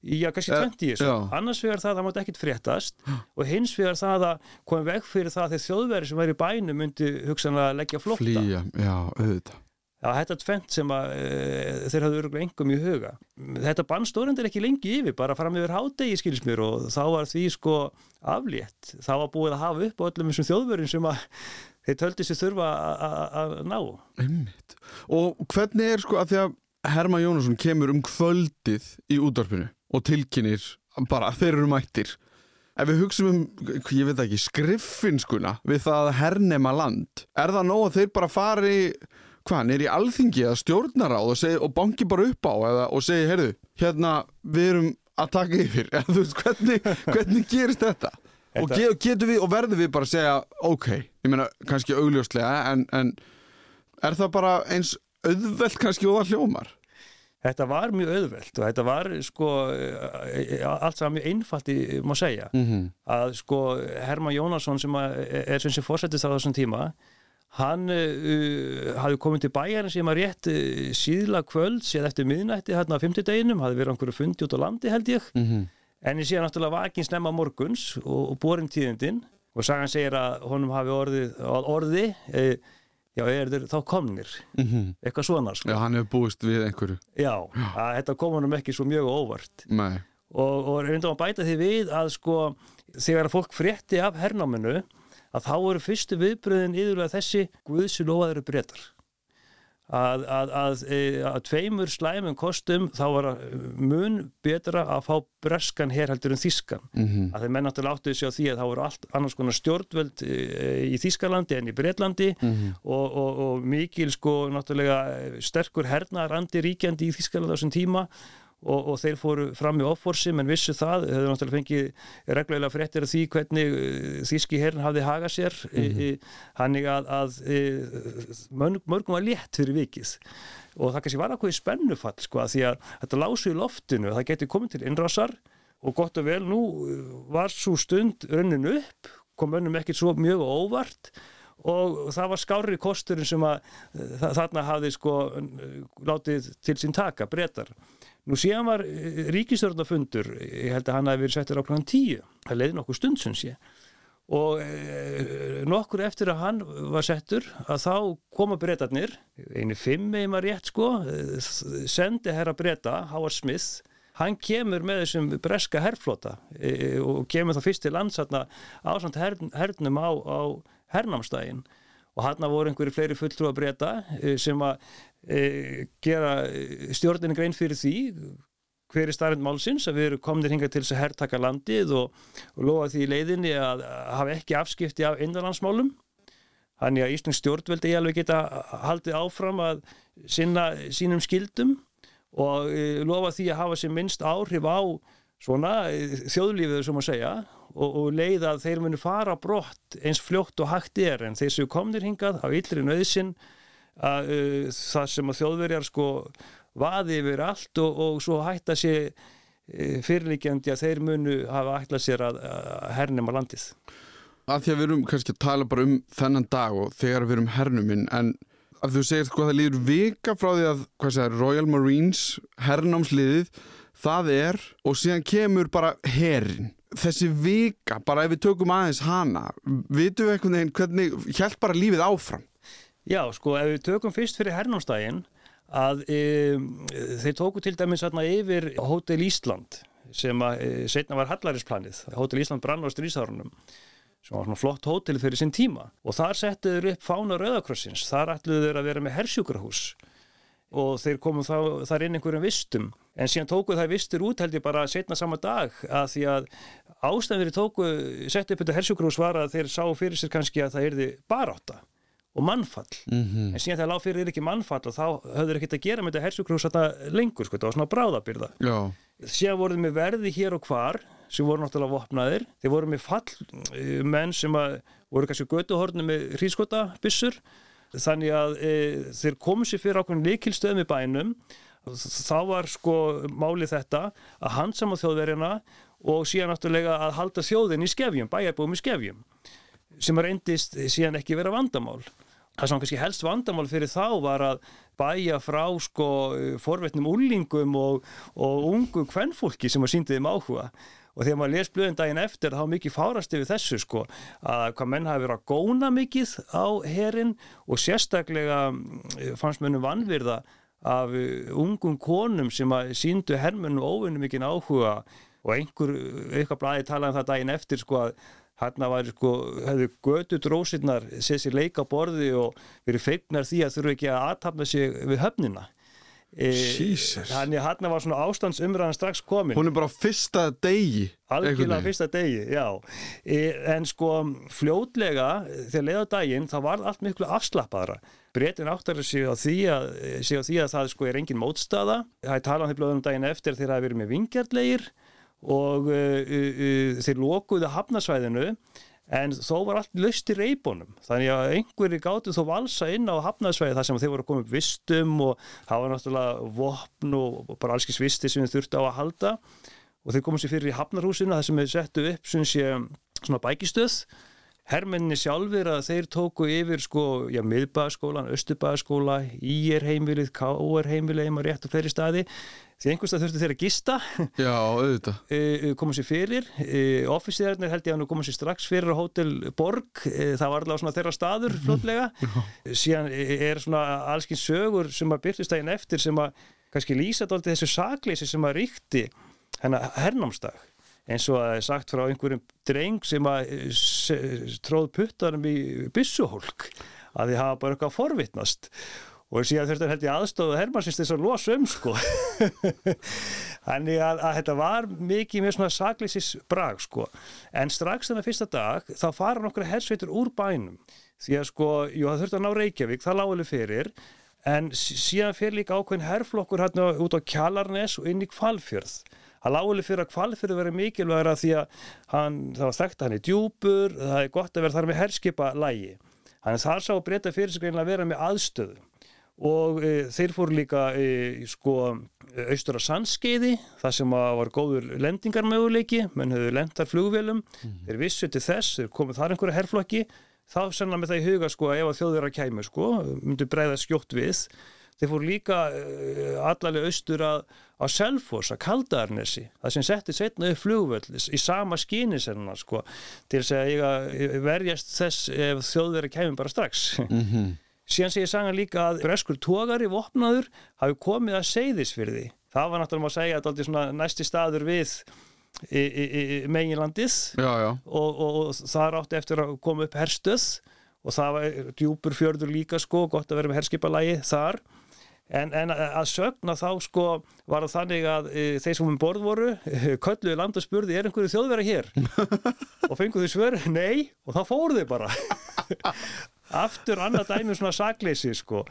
Já, kannski Eh, 20 í þessu. já. Annars vegar það að það mátti ekkit fréttast og hins vegar það að komið veg fyrir það að þeir þjóðveri sem væri í bænum myndi hugsanlega leggja flótta. flýja, já, auðvitað Já, þetta er tvent sem að e, þeir hafðu öruglega engum í huga. Þetta bann stórendur ekki lengi yfir, bara fram yfir hádegi skilsmjör og þá var því sko aflétt. þá var búið að hafa upp á öllum þessum þjóðverðin sem að þeir töldi sér þurfa að- að að ná. Einmitt. og hvernig er sko að því að Herman Jónasson kemur um kvöldið í útvarpinu og tilkynir bara þeir eru mættir. Ef við hugsum um, ég veit ekki skriffinskuna við það að hernema land er það nóg að þeir bara fari hvað, nýri alþingi eða stjórnaráð og, segi, og banki bara upp á eða, og segi, heyrðu, hérna við erum að taka yfir eða, þú veist, hvernig, hvernig gerist þetta? Og Þetta- ge, getum við og verðum við bara að segja ok, ég meina kannski augljóslega en, en er það bara eins auðvelt kannski og það hljómar Þetta var mjög auðvelt og þetta var sko e, allt saman mjög einfalt í, má segja. Mhm. Að sko Herman Jónasson sem að, er sem sem fórsetist á þessum tíma hann uh, hafði komið til bæjarinn sem að rétt uh, síðla kvöld séð eftir miðnætti hérna á fimmtudeginum, hafði verið einhverju fundi út á landi held ég Mhm. en ég sé náttúrulega vakinn snemma morguns og, og borin tíðindin og sagan segir að honum hafi orðið að orði e, já, er þeir þá komnir Mhm. eitthvað svona sko. Já, hann hefur búist við einhverju Já, að þetta kom honum ekki svo mjög óvart Nei. og, og reyndum að bæta því við að sko þegar fólk frétti af hernáminu að þá eru fyrstu viðbröðin yfirlega þessi Guðsi lofaður breytar að, að, að, e, að tveimur slæmum kostum þá var mun betra að fá breskan her heldur en þískan Mhm. að þeir menn náttúrulega áttuðu sig á því að það voru allt annars konar stjórnvöld e, í Þískalandi en í Breitlandi Mhm. og, og, og mikil sko náttúrulega sterkur hernaðarandi ríkjandi í Þískalandi á þessum tíma og, og þeir fóru fram í offorsi menn vissu það, þeir náttúrulega fengið reglulega fréttir af því hvernig uh, þíski herrin hafði hagað sér mm Mhm. hannig að, að mörg, mörgum var létt fyrir vikið og það kannski var eitthvað í spennufall sko, að því að þetta lásu í loftinu það geti komið til innrásar og gott og vel nú var svo stund rönnin upp, kom önnum ekkert svo mjög óvart og það var skári kosturinn sem að uh, þarna hafði sko uh, látið til sín taka, breytar Nú síðan var ríkistjórnafundur, ég held að hann hafi verið settur á kláðan tíu, það leiði nokkuð stund sem sé. Og nokkur eftir að hann var settur að þá koma breytarnir einu fimm eða maður rétt sko eh, sendi herra breyta, Howard Smith hann kemur með þessum breska herrflota og kemur þá fyrst til landsatna ásand hern, hernum á, á hernámsdægin og hann voru einhverju fleiri fulltrú að breyta e, sem að e, gera stjórninu grein fyrir því hver er starfinn málsins að við erum komin hinga til þess að herrtaka landið og, og lofa því í leiðinni að hafa ekki afskipti af innanlandsmálum. Þannig að Íslands stjórnveldi ég alveg geta haldið áfram að sinna sínum skildum og lofa því að hafa sér minnst áhrif á svona þjóðlífið sem að segja og, og leiða að þeir munu fara brott eins fljótt og hægt er en þeir sem komnir hingað á yllri nöðsin að e, það sem að þjóðverjar sko vaði yfir allt og, og svo hætta sér fyrirlíkjandi að þeir munu hafa ætlað sér að, að hernum á landið. Að því að við erum kannski að tala bara um þennan dag og þegar við erum hernuminn en að þú segir sko að það líður vika frá því að segir, Royal Marines hernámsliðið það er og síðan kemur bara herin þessi vika, bara ef við tökum aðeins hana, vitum við einhvern veginn hvernig hjælt bara lífið áfram? Já, sko, ef við tökum fyrst fyrir hernámsdægin að e, þeir tóku til dæmis aðna yfir Hotel Ísland sem að e, setna var Hallarisplanið. Hotel Ísland brann á strísárunum sem var svona flott hótel fyrir sinn tíma. Og þar settuður upp fána Rauðakrossins þar ætluður að vera með hersjúkrahús og þeir komum þá, þar inn einhverjum vistum. En síðan tóku það vistur út held ég bara setna sama dag að því að ástæðan fyrir tóku settu upp þetta hersjúkrahús var að þeir sá fyrir sér kannski að það erði baráta og mannfall. Mm -hmm. en síðan þegar lág fyrir er ekki mannfall og þá höfður ekkert að gera með þetta hersjúkrús lengur, sko, þetta var svona bráðabyrða Já. síðan voruð með verði hér og hvar sem voru náttúrulega vopnaðir. Þeir voru með fall eh, menn sem að voru kannski götuhornu með hrískotabissur þannig að e, þeir komu sér fyrir ákveðin likilstöðum í bænum. Þá var sko málið þetta að handsama þjóðverjana og síðan náttúrulega að halda þjóðin í skefjum, bæjarbúum í skefjum sem reyndist síðan ekki vera vandamál. Það sem kannski helst vandamál fyrir þá var að bæja frá sko forvetnum úlingum og, og ungu kvennfólki sem að síndi þeim áhuga og þegar maður les blöðin daginn eftir þá mikið fárast yfir þessu sko að hvað menn hafi verið að góna mikið á herin og sérstaklega mm, fannst mönnum vanvirða af ungum konum sem að síndu hermunum óvinnum mikið áhuga og einhver, eitthvað blæði talaði um það daginn eftir sko að Hanna var sko, hefðu götu drósinnar séð sér leika borði og verið feignar því að þurfu ekki að aðtapna sig við höfnina. E, Þannig að hann var svona ástandsumræðan strax komin. Hún er bara fyrsta degi. Algjörlega fyrsta degi, já. E, en sko fljótlega þegar leiða daginn þá var allt miklu afslappaðra. Bretin áttar sig á því að, á því að það sko er engin mótstaða. Það er talað um því blöðum daginn eftir þegar það er verið með vingjartlegir og uh, uh, þeir lókuðu hafnasvæðinu en þó var allt löst í reybónum þannig að einhverju gáttu þó valsa inn á hafnasvæði þar sem þeir voru koma upp vistum og það var náttúrulega vopn og bara allskins visti sem þeir þurfti á að halda. Og þeir komið sér fyrir í hafnarhúsinu þar sem þeir settu upp svona bækistöð. Hermenni sjálfur að þeir tóku yfir sko, já, miðbæðaskólan, östubæðaskóla ír heimilið, káer heimilið heima rétt á fleiri staði því einhverstað þurftu þeir að gista. Já, auðvitað. E, koma sér fyrir. E, ofisíðarnir held ég að nú koma sér strax fyrir á Hotel Borg. Það var allavega svona þeirra staður flotlega síðan er svona allskinn sögur sem að byrjast daginn eftir sem að kannski lýsa þetta þessu sakleysi sem að ríkti hennar hernámsdag. Eins og að það er sagt frá einhverjum dreng sem að tróð puttarum í byssuhólk að því hafa bara eitthvað forvittnast og síðan þurfti held ég aðstofu Hermansins þess að losa um sko. Þannig að, að þetta var mikið með svona saklýsis brag sko. En strax þennan fyrsta dag þá fara nokkru hersveitur úr bænum. Því að sko, jú það þurfti að ná Reykjavík það láguleg fyrir. En síðan fyrir líka ákveðin herrflokkur hérna út á Kjallarnes og inn í Kvalfjörð það láguleg fyrir að Kvalfjörð verið mikilvægra því að hann, það var þekkt að hann er djúpur það er gott að vera þar með herskipa lægi þannig að þar sá breyta fyrir sig að vera með aðstöðu og e, þeir fóru líka e, sko austur á sandskeiði það sem var góður lendingarmöguleiki. Menn höfðu lendar flugvelum mm. þeir vissu til þess, þeir komið þar einhverja herrflokki þá senna með það í huga sko ef að þjóður að kæmu sko myndu breyða skjótt við. Þeir fóru líka uh, allarlega austur að, á Selfoss, að Kaldarnesi það sem setti setna upp flugvöld í sama skyni senna sko, til þess að verjast þess ef þjóðverið kemur bara strax. Mhm. Síðan segir sagan líka að breskur tógari vopnaður hafi komið að seyðisfyrði það var náttúrulega að segja að þetta er svona næsti staður við í, í, í meginlandið. Og, og, og það átti eftir að koma upp herstöð og það var djúpur fjörður líka sko, gott að vera með herskipalagi þar. En, en að sögna þá sko var það þannig að e, þeir sem um borð voru kölluði land og spurði er einhverju þjóðverða hér? Og fenguðu svör, nei. Og þá fóru þau bara aftur annað dæmi um svona sakleysi sko.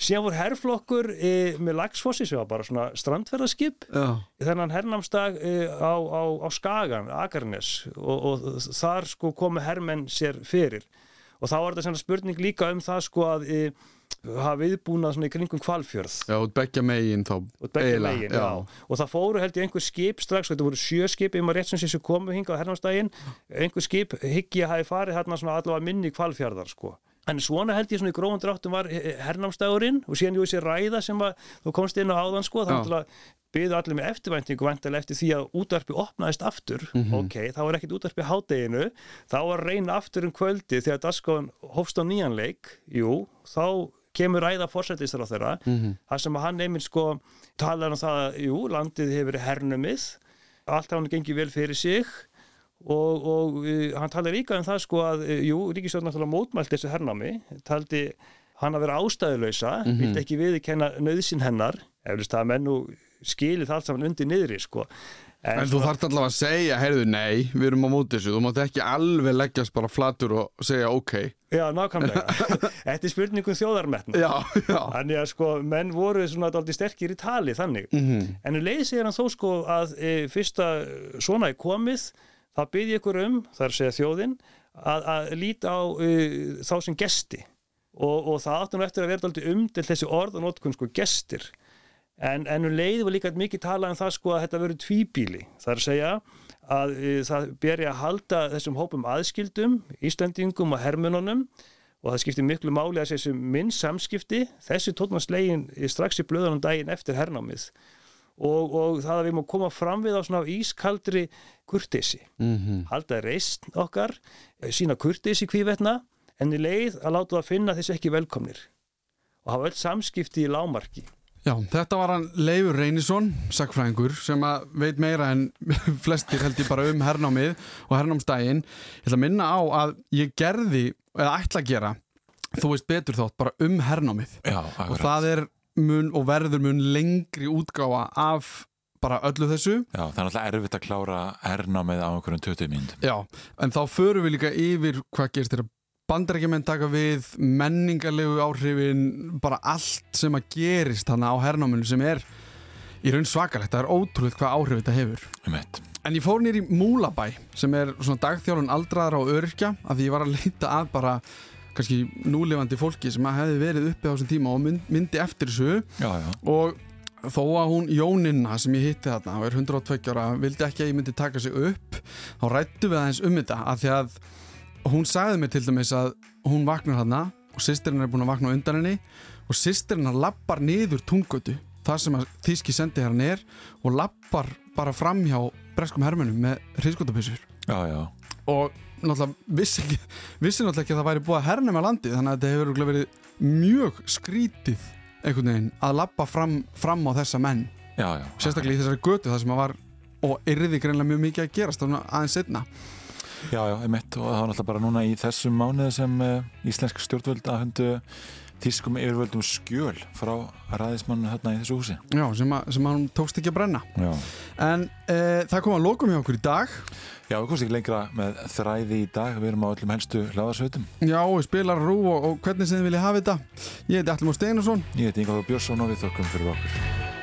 Síðan voru herrflokkur e, með lagsfossi sem var bara svona strandferðarskip Já. þennan hernamstag e, á, á, á Skagan, Akarnes og, og þar sko komu hermenn sér fyrir. Og þá var þetta spurning líka um það sko að e, hafa viðbúnað svona í kringum kvalfjörð Já, út beggja megin þá og megin, já. og það fóru held ég einhver skip strax, þetta voru sjö skip um að rétt sem þessu komu hingað á hernamstaginn einhver skip hyggi að hafi farið hérna svona allavega minni kvalfjörðar sko en svona held ég svona í grófum dráttum var hernamstagurinn og síðan jú þessi ræða sem að þú komst inn á áðan sko þannig að byggðu allir með eftirvæntingu vantilega eftir því að útvarpi opnaðist aftur. Mhm. ok, þá var ekkit útvarpi hádeginu. Þá var reyna aftur um kvöldi þegar Daskóðan hófst á nýjan leik. Jú, þá kemur ræða fórsættistar á þeirra Mhm. þar sem að hann einmitt sko talar um það að jú, landið hefur hernumið allt hann gengið vel fyrir sig og, og uh, hann talar líka um það sko að uh, jú, Ríkisjóð náttúrulega mótmælt þessu hernámi taldi hann að vera ástæðulösa mm Mhm. vildi ekki viðkenna nöðsin hennar eflust að menn nú skilið það allt saman undir niðri sko En, þú þarft allavega að segja, heyrðu, nei, við erum á móti þessu, þú mátt ekki alveg leggjast bara flatur og segja ok. Já, nákvæmlega. Þetta er spurningum þjóðarmetna. Já, já. Þannig að sko, menn voru svona dálítið sterkir í tali þannig. Mhm. En um leið segir hann þó sko að e, fyrsta svona er komið, þá byrði ykkur um, að segja þjóðin, að, að líta á e, þá sem gesti. Og, og það áttum eftir að vera dálítið umdelt þessi orð og notkun sko gestir. En, en um leið var líka mikið talað um það sko að þetta verður tvíbíli. Að segja að e, það beri að halda þessum hópum aðskildum, Íslandingum og hermununum og það skiptir miklu máli að þessi minn samskipti, þessi tókna slegin strax í blöðunum daginn eftir hernámið og, og það að við má koma fram við á svona ískaldri kurtesi. Mhm. Halda reist okkar, sína kurtesi kvívetna en í leið að láta það finna þessi ekki velkomnir og hafa öll samskipti í lámarki. Já, þetta var hann Leifur Reynisson, sakfræðingur, sem að veit meira en flestir held ég bara um hernámið og hernámsdægin. Ég ætla að minna á að ég gerði, eða ætla að gera, þú veist betur þátt, bara um hernámið. Já, og akkurat. það er mun og verður mun lengri útgáfa af bara öllu þessu. Já, það er náttúrulega erfitt að klára hernámið á einhverjum 20 mínútum. Já, en þá förum við líka yfir hvað gerst þér að bandarækjumenn taka við, menningarlegu áhrifin, bara allt sem að gerist þannig á hernáminu sem er í raun svakalegt, það er ótrúlega hvað áhrif þetta hefur. Eitt. En ég fór nýr í Múlabæ sem er svona dagþjálun aldraðar á örkja af því ég var að leita að bara kannski núlefandi fólki sem að hefði verið uppi á þessum tíma og mynd- myndi eftir þessu Já, já. og þó að hún Jóninna sem ég hitti þarna og er 102 ára vildi ekki að ég myndi taka sig upp þá rættu við aðeins um þetta af því að hún sagði mér til dæmis að hún vaknar þarna og sýstirinn er búin að vakna undan henni og sýstirinn hann lappar niður tungötu þar sem að þýski sendi hann er og lappar bara fram hjá breskum hermunum með já. og náttúrulega vissi, ekki, vissi náttúrulega ekki að það væri búið að herna með landið þannig að þetta hefur verið mjög skrítið einhvern veginn að lappa fram, fram á þessa menn. Já, já. sérstaklega í þessari götu það sem að var og yrði greinlega mjög mikið að gerast aðeins setna Já, já, einmitt. Og það var náttúrulega bara núna í þessum mánuðu sem uh, íslensk stjórnvöld að hundu þýskum yfirvöldum skjöl frá ræðismannu hérna í þessu húsi. Já, sem að, sem hún tókst ekki að brenna Já. En e, það kom að lokum hjá okkur í dag Já, við komst ekki lengra með þræði í dag, við erum á öllum helstu hlaðarsveitum. Já, og spilar rú og, og hvernig sem þið viljið hafa þetta Ég heiti Allimur Steinarsson Ég heiti Inga Björnsson og við þökkum fyrir okkur.